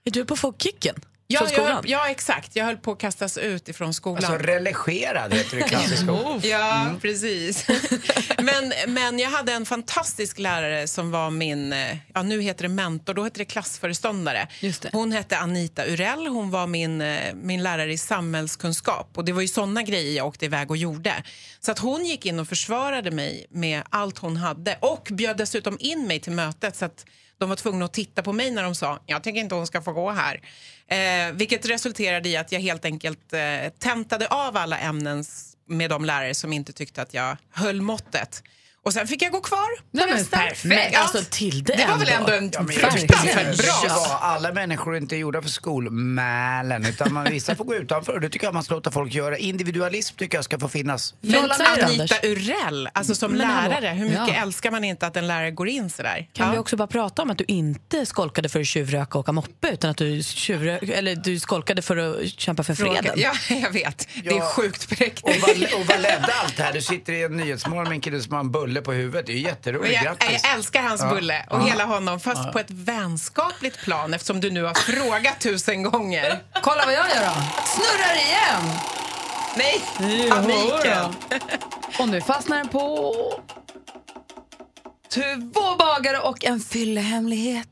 Är du på att få kicken? Ja, Från jag, skolan? höll- ja, exakt. Jag höll på att kastas ut ifrån skolan. Alltså religerad heter det i klassiska ord. Ja, precis. men, men jag hade en fantastisk lärare som var min, eh, ja nu heter det mentor, då heter det klassföreståndare. Hon hette Anita Urell, hon var min, eh, min lärare i samhällskunskap. Och det var ju såna grejer jag åkte iväg och gjorde. Så att hon gick in och försvarade mig med allt hon hade och bjöd dessutom in mig till mötet så att de var tvungna att titta på mig när de sa jag tycker inte hon ska få gå här. Eh, vilket resulterade i att jag helt enkelt eh, tentade av alla ämnen med de lärare som inte tyckte att jag höll måttet. Och sen fick jag gå kvar Nej, men perfekt. Men alltså, Tilde det var väl ändå. ändå en Ja, men fruktansvärt bra Ja, alla människor är inte gjorda för skolmälen utan man, vissa får gå utanför och det tycker jag man ska låta folk göra. Individualism tycker jag ska få finnas. Men Anita. Urell, alltså som Men lärare, hur mycket Ja. älskar man inte att en lärare går in sådär? Kan Ja. vi också bara prata om att du inte skolkade för att tjuvröka och åka moppe utan att du, tjuvrö- eller du skolkade för att kämpa för freden? Ja, jag vet. Det är Ja. sjukt präktigt. Och vad, och vad ledde allt det här? Du sitter i en nyhetsmorgon med en kille som har en bulle på huvudet. Det är jätteroligt. jag, Grattis. jag älskar hans Ja. bulle och Ja. hela honom, fast Ja. på ett vänskapligt plan eftersom du nu har frågat tusen gånger. Kolla vad jag gör då. Snurrar igen. Nej, paniken. Och nu fastnar den på två bagare och en fyllehemlighet.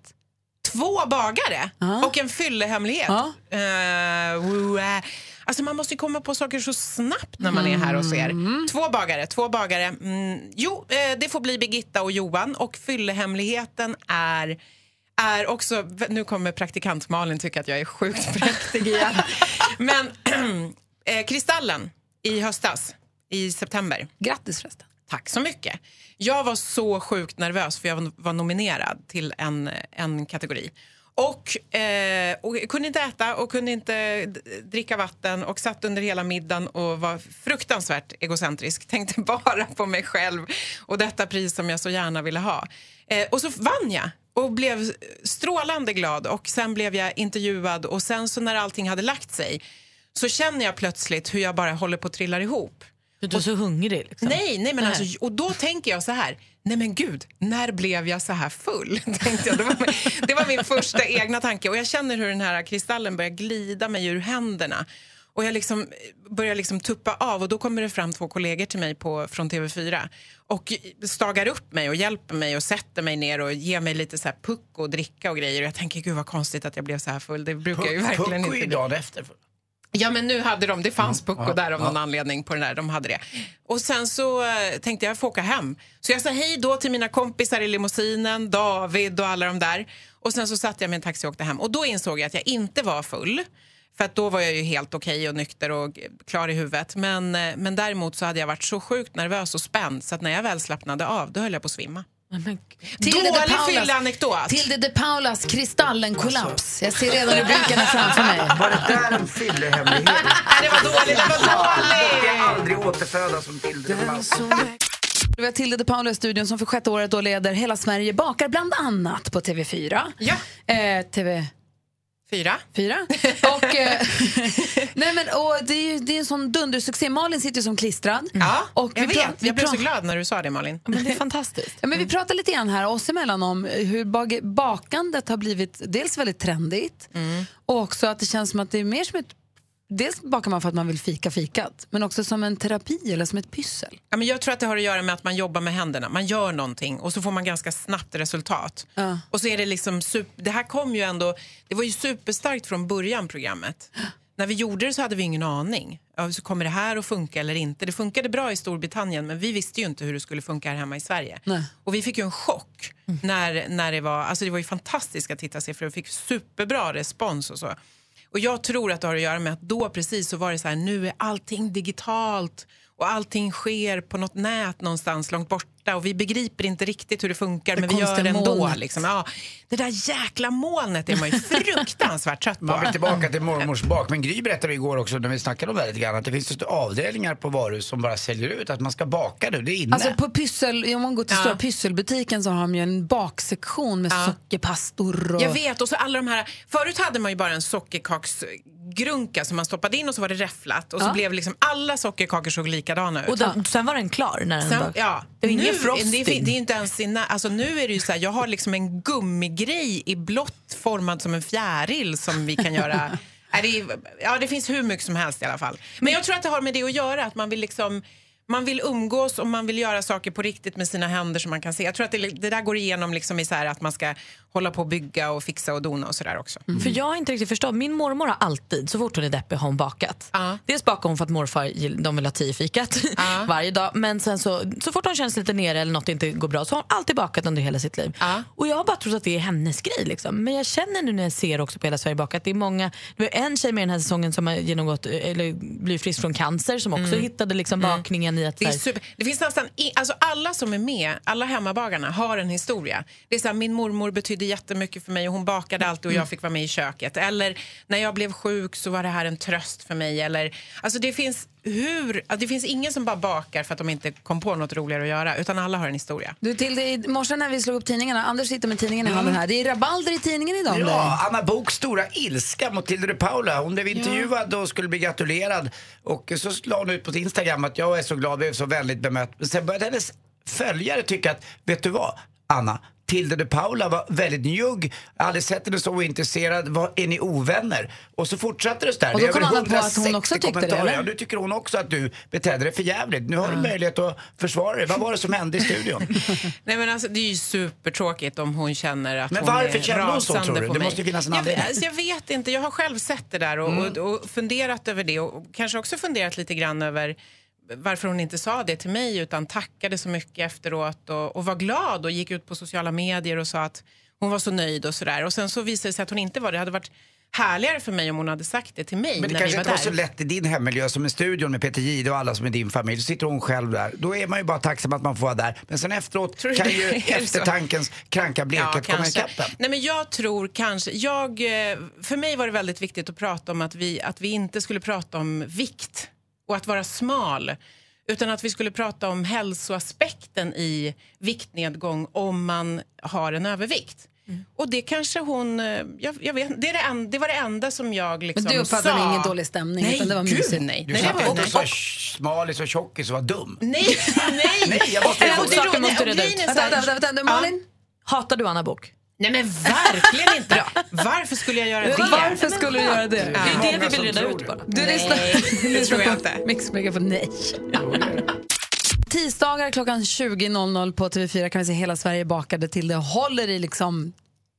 Två bagare och en fyllehemlighet. Eh, eh. Alltså man måste komma på saker så snabbt när man är här hos er. Två bagare, två bagare. Mm, jo, eh, det får bli Birgitta och Johan. Och fyllehemligheten är, är också... Nu kommer praktikant Malin tycka att jag är sjukt präktig igen. Men eh, Kristallen i höstas, i september. Grattis förresten. Tack så mycket. Jag var så sjukt nervös för jag var nominerad till en, en kategori. Och, eh, och kunde inte äta och kunde inte dricka vatten och satt under hela middagen och var fruktansvärt egocentrisk. Tänkte bara på mig själv och detta pris som jag så gärna ville ha. Eh, och så vann jag och blev strålande glad och sen blev jag intervjuad och sen så när allting hade lagt sig så känner jag plötsligt hur jag bara håller på att trilla ihop. Du är så hungrig. Liksom. Nej, nej men Nej. Alltså, och då tänker jag så här, nej men gud, när blev jag så här full? Tänkte jag. Det, var min, det var min första egna tanke och jag känner hur den här kristallen börjar glida mig ur händerna. Och jag liksom börjar liksom tuppa av och då kommer det fram två kollegor till mig på, från TV4 och stagar upp mig och hjälper mig och sätter mig ner och ger mig lite så här puck och dricka och grejer. Och jag tänker, gud vad konstigt att jag blev så här full. Det brukar jag ju verkligen Pucko är inte ju bli. dagen efter. Ja, men nu hade de, det fanns Pucko ja, där av ja. någon anledning på den där, de hade det. Och sen så eh, tänkte jag få åka hem. Så jag sa hej då till mina kompisar i limousinen, David och alla de där. Och sen så satte jag mig i en taxi och åkte hem. Och då insåg jag att jag inte var full. För då var jag ju helt okej och nykter och klar i huvudet. Men, eh, men däremot så hade jag varit så sjukt nervös och spänd så att när jag väl slappnade av, då höll jag på att svimma. Tilde de Dålig Paulas- fylleanekdot. Tilde de Paulas Kristallen-kollaps. Jag ser redan rubrikerna framför mig. Var det där en fyllehemlighet? Nej, det var dåligt, det var dåligt! Jag kan aldrig återfödas som Tilde. Vi har Tilde de Paula i studion som för sjätte året då leder Hela Sverige bakar bland annat på TV4. Ja. Eh, TV... Fyra. Fyra. Och, eh, nej men, och det är ju det är en sån dundersuccé. Malin sitter ju som klistrad. Ja, och jag vet. Jag blev så glad när du sa det, Malin. Men det är fantastiskt. Ja, men vi pratar lite grann här oss emellan om hur bag- bakandet har blivit dels väldigt trendigt och också att det känns som att det är mer som ett Dels bakar man för att man vill fika fikat, men också som en terapi eller som ett pyssel. Ja, men jag tror att det har att göra med att man jobbar med händerna. Man gör någonting och så får man ganska snabbt resultat. Ja. Och så är det liksom super, det här kom ju ändå, det var ju superstarkt från början programmet. När vi gjorde det så hade vi ingen aning. Ja, så kommer det här att funka eller inte? Det funkade bra i Storbritannien men vi visste ju inte hur det skulle funka här hemma i Sverige. Nej. Och vi fick ju en chock när, när det var, alltså det var ju fantastiska tittarsiffror och fick superbra respons och så. Och jag tror att det har att göra med att då precis så var det så här, nu är allting digitalt och allting sker på något nät någonstans långt borta och vi begriper inte riktigt hur det funkar Det men vi gör det ändå. molnet. Liksom. Ja, det där jäkla molnet är man ju fruktansvärt trött på. Man vill tillbaka till mormors bak. Men Gry berättade igår också när vi snackade om det lite grann att det finns just avdelningar på varuhus som bara säljer ut att man ska baka nu. Det är inne. Alltså på pyssel, om man går till Ja. stora pysselbutiken så har de ju en baksektion med sockerpastor och... Jag vet, och så alla de här, förut hade man ju bara en sockerkaksgrunka som man stoppade in och så var det räfflat och så Ja. blev liksom alla sockerkakor såg likadana ut. Och då, sen var den klar när den Sen, var... ja, nu, frosting. Det, är- det är inte ens i nä- alltså nu är det ju så här, jag har liksom en gummigrej i blått formad som en fjäril som vi kan göra. Nej, det, är, ja, det finns hur mycket som helst i alla fall. Men jag tror att det har med det att göra, att man vill liksom man vill umgås och man vill göra saker på riktigt med sina händer som man kan se. Jag tror att det, det där går igenom liksom i så att man ska hålla på och bygga och fixa och dona och sådär också. För jag har inte riktigt förstått. Min mormor har alltid, så fort hon är deppig, har hon bakat. Dels bakar hon för att morfar de vill ha tio fikat varje dag. Men sen så, så fort hon känns lite nere eller något inte går bra så har hon alltid bakat under hela sitt liv. Och jag har bara trott att det är hennes grej. Liksom. Men jag känner nu när jag ser också på Hela Sverige bakat, det är många, det var en tjej med den här säsongen som har genomgått, eller blivit frisk från cancer som också Mm. hittade liksom Mm. bakningen i att Det, är super. det finns nästan i, alltså alla som är med, alla hemmabagarna har en historia. Det är så här, min mormor betydde jättemycket för mig och hon bakade alltid och Mm. jag fick vara med i köket. Eller när jag blev sjuk så var det här en tröst för mig. Eller, alltså det, finns hur, alltså det finns ingen som bara bakar för att de inte kom på något roligare att göra utan alla har en historia. Du, till det, I morse när vi slog upp tidningarna, Anders sitter med tidningen i handen här. Det är rabalder i tidningen idag. Ja, Anna Boks stora ilska mot Tilde de Paula. Hon blev intervjuad och skulle bli gratulerad. Och så la hon ut på Instagram att jag är så glad, vi är så väldigt bemött. Men sen började hennes följare tycka att, vet du vad, Anna? Tilde de Paula var väldigt njugg, aldrig sett henne så ointresserad, var, är ni ovänner? Och så fortsatte det så där. Och då kom Anna på att hon 160 också tyckte det, eller? Ja, nu tycker hon också att du betedde dig för jävligt. Nu har du möjlighet att försvara dig. Vad var det som hände i studion? Nej, men alltså, det är ju supertråkigt om hon känner att Men hon varför är känner hon så, tror du? Det måste ju finnas en jag, anledning. alltså, jag vet inte, jag har själv sett det där och, Mm. och, och funderat över det och kanske också funderat lite grann över varför hon inte sa det till mig utan tackade så mycket efteråt och, och var glad och gick ut på sociala medier och sa att hon var så nöjd och sådär. Och sen så visade det sig att hon inte var det. Hade varit härligare för mig om hon hade sagt det till mig Men det kanske var inte var där. så lätt i din hemmiljö som i studion med Peter Jihde och alla som är din familj. Så sitter hon själv där. Då är man ju bara tacksam att man får vara där. Men sen efteråt Tror kan ju eftertankens kranka blekhet komma kanske. ikapp. Nej, men jag tror kanske, jag, eh, för mig var det väldigt viktigt att prata om att vi, att vi inte skulle prata om vikt och att vara smal. Utan att vi skulle prata om hälsoaspekten i viktnedgång om man har en övervikt. Och det kanske hon... eh, Jag, jag vet, det, är det, en, det var det enda som jag liksom Men du uppfattade sa. ingen dålig stämning, Nej, utan det var gud, mysigt. Nej, Du nej, sa det att var- du nej. inte var smalis och tjockis och var dum. Nej, nej! Nej, jag måste det Saker måste reda ut. så Vänta, vänta, vänta, Malin? Hatar du Anna Bok? Nej men verkligen inte! Varför skulle jag göra det? Varför skulle du göra det? Det är det vi vill reda ut bara. Du Nej, lyssnar, det tror jag på inte. Mix Megapol, nej. Tisdagar klockan 20.00 på TV4 kan vi se Hela Sverige bakade till det håller i liksom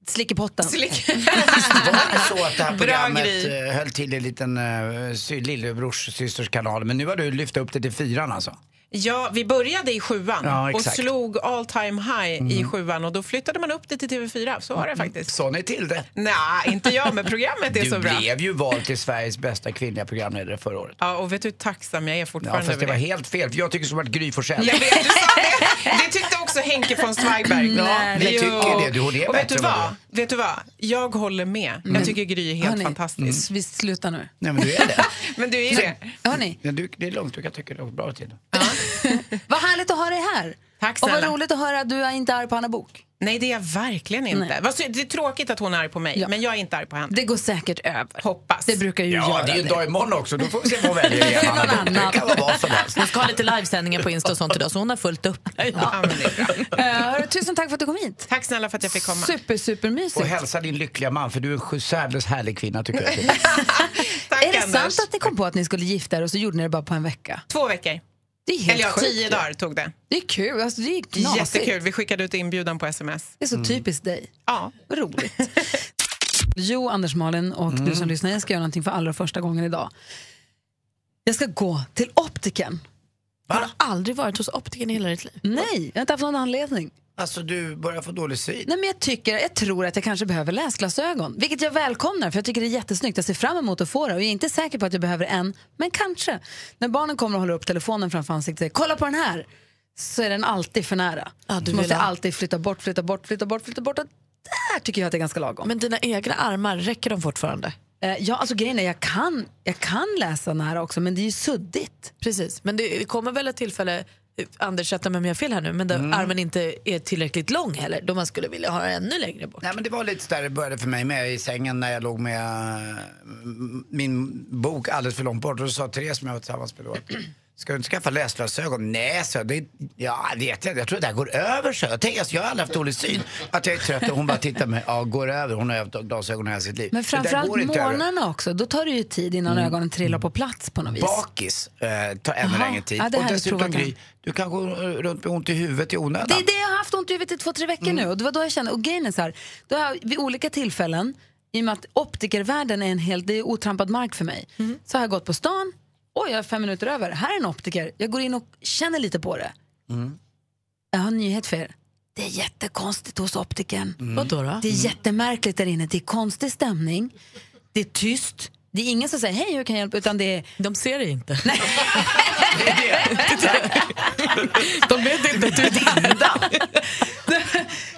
slickepotten. Var det så att det här programmet eh, höll till i en liten uh, sy- lillebrors systers kanal. Men nu har du lyft upp det till fyran alltså? Ja, vi började i sjuan Ja, och slog all time high i sjuan och då flyttade man upp det till TV4. Så var det faktiskt. Sa ni till det? Nej, inte jag, men programmet är Du så bra. blev ju vald till Sveriges bästa kvinnliga programledare förra året. Ja, och vet du hur tacksam jag är Ja, fortfarande fast det var det. helt fel, för jag tycker som att Gry Forssell. Jag vet, du sa det. Det tyckte också Henke von Zweigbergg. Nej, vi tycker det. Du, hon är och vet du vad vad? Vet du vad? Jag håller med. Men- Jag tycker Gry är helt Hörni, fantastisk. Vi slutar nu. Nej, men du är det. Men du är det. Hörni, du, det är lugnt, du kan tycka det är bra till. vad härligt att ha dig här. Tack Och vad snälla. roligt att höra att du är inte arg på Anna Bok. Nej, det är jag verkligen inte. Nej. Det är tråkigt att hon är arg på mig, Ja. men jag är inte arg på henne. Det går säkert över. Hoppas. Det brukar ju Ja, göra det är ju en det. dag imorgon också. Då får vi se vad hon väljer igen. Någon Anna. annan. Det kan vara vad som helst. Hon ska ha lite livesändningar på Insta och sånt idag så hon har fullt upp. Ja, det. Eh, hörru, tusen tack för att du kom hit. Tack snälla för att jag fick komma. Super, super Och hälsa din lyckliga man, för du är en särdeles härlig kvinna tycker jag. Tack, Är det Anders. sant att ni kom på att ni skulle gifta er och så gjorde ni det bara på en vecka? Två veckor. Det är helt Eller ja, sjukt. tio dagar tog det. Det är kul. Alltså, det är knasigt. Jättekul. Vi skickade ut inbjudan på sms. Det är så typiskt dig. Ja. Roligt. Jo, Anders Malin och du som lyssnar, jag ska göra någonting för allra första gången idag. Jag ska gå till optiken. Har du aldrig varit hos optiken i hela ditt liv? Nej, jag har inte haft någon anledning. Alltså du börjar få dålig syn. Nej, men jag, tycker, jag tror att jag kanske behöver läsglasögon, vilket jag välkomnar för jag tycker det är jättesnyggt. Jag ser fram emot att få det och jag är inte säker på att jag behöver en, men kanske. När barnen kommer och håller upp telefonen framför ansiktet och säger kolla på den här, så är den alltid för nära. Ja, du måste ha- alltid flytta bort, flytta bort, flytta bort, flytta bort. Och där tycker jag att det är ganska lagom. Men dina egna armar, räcker de fortfarande? Eh, ja, alltså grejen är jag kan, jag kan läsa nära också, men det är ju suddigt. Precis, men det kommer väl ett tillfälle, Anders rätta mig om jag har fel här nu, men där armen inte är tillräckligt lång heller, då man skulle vilja ha den ännu längre bort. Nej men det var lite där det började för mig med i sängen när jag låg med eh, min bok alldeles för långt bort. Och så sa Therese som jag var tillsammans med då Ska du inte skaffa läsglasögon? Nej, så det, ja, det vet jag Jag tror det där går över, så. Jag tänker, alltså, jag har aldrig haft dålig syn. Att jag är trött och hon bara tittar med, ja, går över. Hon har haft glasögon hela sitt liv. Men framförallt morgnarna också, då tar det ju tid innan Mm. ögonen trillar på plats på något vis. Bakis eh, tar ännu längre tid. Ja, det och dessutom Gry, du kan gå runt med ont i huvudet i onödan. Det är det jag har haft ont i huvudet i två, tre veckor nu. Och det var då jag kände, och grejen är så här, då har vid olika tillfällen, i och med att optikervärlden är en helt, det är otrampad mark för mig, så har jag gått på stan, oj jag har fem minuter över, här är en optiker, jag går in och känner lite på det. Jag har en nyhet för er. Det är jättekonstigt hos optikern. Vadå då? Det är jättemärkligt där inne. Det är konstig stämning. Det är tyst. Det är ingen som säger hej, hur kan jag hjälpa? Utan det är... De ser dig inte. Nej. De vet inte att du är Linda.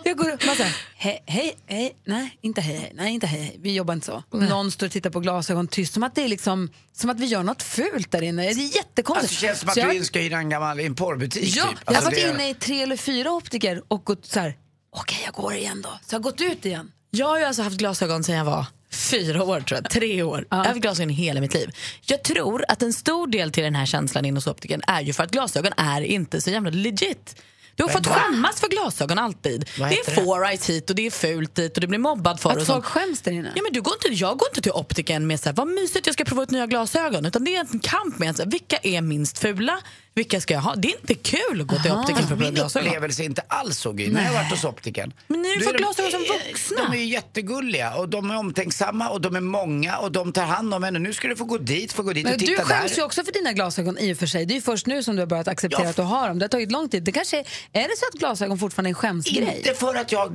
Jag går upp och säger hej, hej, hej, nej, inte hej, hej, nej, inte hej, hej. Vi jobbar inte så. Någon står och tittar på glasögon tyst, som att det är liksom, som att vi gör något fult där inne. Det är jättekonstigt. Alltså, det känns som att Så jag- du ska hyra en gammal i en porrbutik. Ja, typ. jag har Alltså, varit det- inne i tre eller fyra optiker och gått så här, okej jag går igen då. Så jag har gått ut igen. Jag har ju alltså haft glasögon sedan jag var fyra år, tror jag. Tre år. Jag har haft glasögon hela mitt liv. Jag tror att en stor del till den här känslan inne hos optikern är ju för att glasögon är inte så jävla legit. Du har fått skämmas för glasögon alltid. Det är det? four eyes hit och det är fult dit och det blir mobbad för Att och folk sånt. skäms där inne. Ja, men du går inte, jag går inte till optiken med så här, vad mysigt jag ska prova ut nya glasögon. Utan det är en kamp med så här, vilka är minst fula, vilka ska jag ha. Det är inte kul att gå till optiken för att prova Min glasögon. upplevelse är inte alls så Gry. När jag har varit hos optiken. Men ni har ju fått glasögon som vuxna. De är ju jättegulliga och de är omtänksamma och de är många och de tar hand om en. Och nu ska du få gå dit, få gå dit Men och du titta skäms där. ju också för dina glasögon i och för sig. Det är ju först nu som du har börjat acceptera Ja. att du har dem. Det har tagit lång tid. Det kanske är, är det så att glasögon fortfarande är en skämsgrej? Inte för att jag har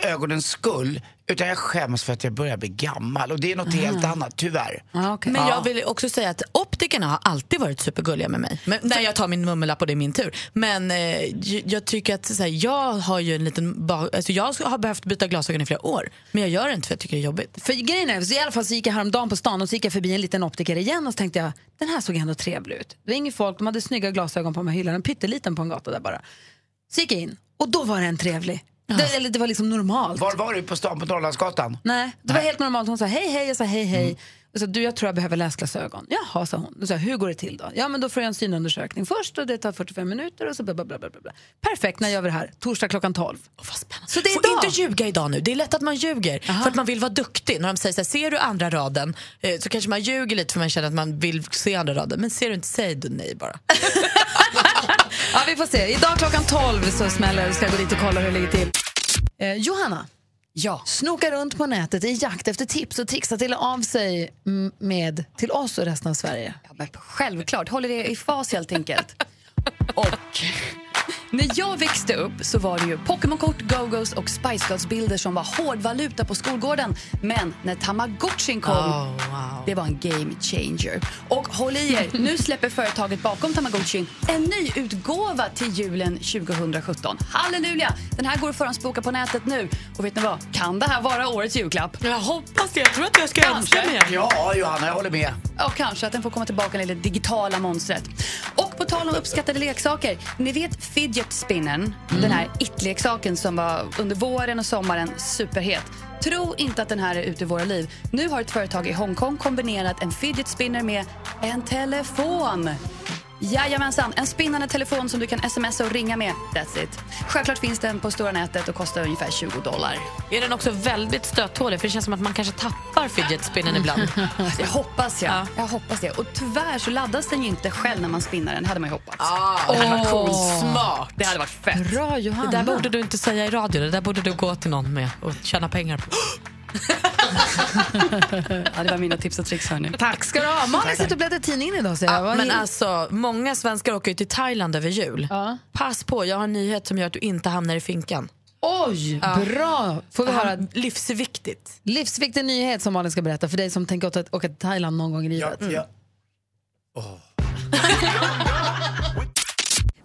glasögonens skull, utan jag skäms för att jag börjar bli gammal. Och det är något helt annat, tyvärr. Men Ja. jag vill också säga att optikerna har alltid varit supergulliga med mig. Men, när jag tar min mummellapp och det är min tur. Men eh, jag tycker att så här, jag har ju en liten... Alltså, jag har behövt byta glasögon i flera år. Men jag gör det inte för jag tycker det är jobbigt. För grejen är, så i alla fall så gick jag häromdagen på stan och så gick jag förbi en liten optiker igen och så tänkte jag, den här såg ändå trevlig ut. Det var inget folk, de hade snygga glasögon på de här hyllorna, en pytteliten på en gata där bara. Så gick jag in och då var den trevlig. Det, eller det var liksom normalt. Var var du på stan på Norrlandsgatan? Nej, det var helt normalt. Hon sa hej, hej, jag sa hej, hej. Och så, du, jag tror jag behöver läsglasögon. Jaha, sa hon. Då sa jag, hur går det till då? Ja, men då får jag en synundersökning först och det tar 45 minuter och så bla, bla, bla, bla, bla. Perfekt, när gör vi det här? Torsdag klockan 12. Så det är Får inte ljuga idag nu. Det är lätt att man ljuger för att man vill vara duktig. När de säger så här, ser du andra raden eh, så kanske man ljuger lite för man känner att man vill se andra raden. Men ser du inte, säg du nej bara. Ja, vi får se. Idag klockan 12 så smäller. Ska gå dit och kolla hur det ligger till. Eh, Johanna. Ja. Snoka runt på nätet i jakt efter tips och tricks att dela av sig med till oss och resten av Sverige. Ja, men självklart, håller det i fas helt enkelt. Och när jag växte upp så var det ju Pokémon-kort, Go-Go's och Spice Girls-bilder som var hårdvaluta på skolgården. Men när Tamagotchin kom, Oh, det var en game changer. Och håll i er, nu släpper företaget bakom Tamagotchin en ny utgåva till julen 2017. Halleluja! Den här går att förhandsboka på nätet nu. Och vet ni vad? Kan det här vara årets julklapp? Jag hoppas det. Jag tror att jag ska önska mig. Ja, Johanna, jag håller med. Ja, kanske att den får komma tillbaka det digitala monstret. Och på tal om uppskattade leksaker. Ni vet fidget spinnen, den här it-leksaken som var under våren och sommaren superhet. Tro inte att den här är ute i våra liv. Nu har ett företag i Hongkong kombinerat en fidget spinner med en telefon. Jajamensan, en spinnande telefon som du kan smsa och ringa med. That's it. Självklart finns den på stora nätet och kostar ungefär 20 dollar. Är den också väldigt stöttålig? För det känns som att man kanske tappar fidget spinnen ibland. Jag hoppas jag. jag hoppas det. Och tyvärr så laddas den ju inte själv när man spinnar den. Hade man ju hoppats. Ah, det hade varit coolt. Smart. Det hade varit fett. Bra Johanna. Det där borde du inte säga i radio. Det där borde du gå till någon med och tjäna pengar på. ja, det var mina tips och tricks hörni. Tack ska du ha. Malin sitter och bläddrar tidningen idag. Så jag. Ja, men alltså, många svenskar åker ju till Thailand över jul. Pass på, jag har en nyhet som gör att du inte hamnar i finkan. Oj, bra! Får vi höra? Livsviktigt. Livsviktig nyhet som Malin ska berätta för dig som tänker åka, åka till Thailand någon gång i livet. Ja.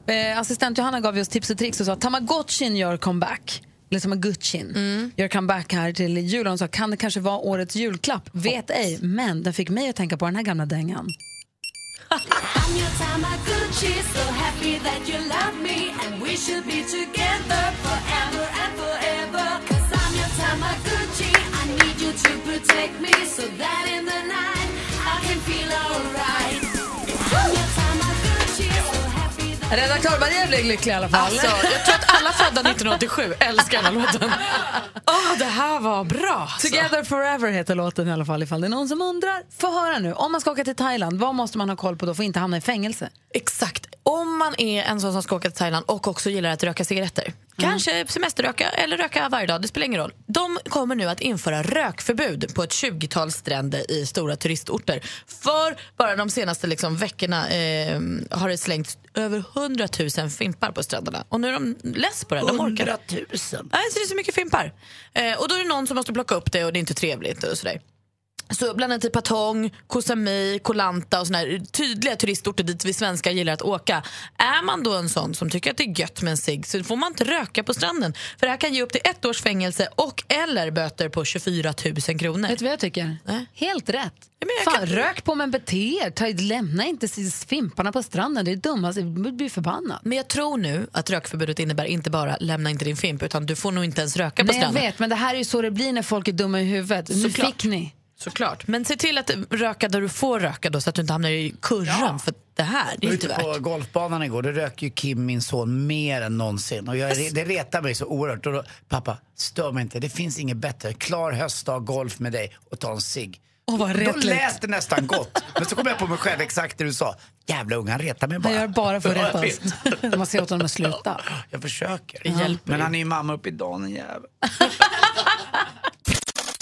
Eh, assistent Johanna gav oss tips och tricks och sa att Tamagotchin gör comeback. Eller Tamagotchin gör comeback här till julen. Hon sa kan det kanske vara årets julklapp? Vet ej, men den fick mig att tänka på den här gamla dängan. I'm your Tamagotchi, so happy that you love me, and we should be together forever and forever. Cause I'm your Tamagotchi, I need you to protect me, so that in the night I can feel alright. Redaktör Maria blev lycklig i alla fall. Alltså, jag tror att alla födda 1987 älskar den här låten. Åh, det här var bra. alltså. Together forever heter låten i alla fall ifall det är någon som undrar. Få höra nu, om man ska åka till Thailand, vad måste man ha koll på då för att inte hamna i fängelse? Exakt. Om man är en sån som ska åka till Thailand och också gillar att röka cigaretter, kanske semesterröka eller röka varje dag, det spelar ingen roll. De kommer nu att införa rökförbud på ett 20-tal stränder i stora turistorter. För bara de senaste liksom, veckorna eh, har det slängts över 100 000 fimpar på stränderna. Och nu är de less på det. De orkar. 100 000? Nej, så det är så mycket fimpar. Eh, och då är det någon som måste plocka upp det och det är inte trevligt och sådär. Så bland annat i Patong, Koh Samui, Koh Lanta och såna här tydliga turistorter dit vi svenskar gillar att åka. Är man då en sån som tycker att det är gött med en cigg så får man inte röka på stranden. För det här kan ge upp till ett års fängelse och eller böter på 24 000 kronor. Vet du vad jag tycker? Helt rätt. jag Fan, Rök på men bete er. Ta, lämna inte fimparna på stranden. Det är dummast. Jag blir förbannad. Men jag tror nu att rökförbudet innebär inte bara lämna inte din fimp utan du får nog inte ens röka på Nej, jag stranden. vet, men det här är ju så det blir när folk är dumma i huvudet. Nu Såklart. fick ni. Såklart. Men se till att röka där du får röka då så att du inte hamnar i kurran. För det här, det är inte värt. på golfbanan igår, då rök ju Kim, min son, mer än någonsin. Och jag, det retar mig så oerhört. Och då, pappa, stör mig inte. Det finns inget bättre. Klar höstdag, golf med dig och ta en cigg. Åh, vad Då lät det nästan gott. Men så kom jag på mig själv exakt det du sa. Jävla unge, han retar mig bara. Han gör bara för att Ja, jag oss. Man ser åt honom att sluta. Jag försöker. Det hjälper Men han är ju mamma upp i dagen, en jävel.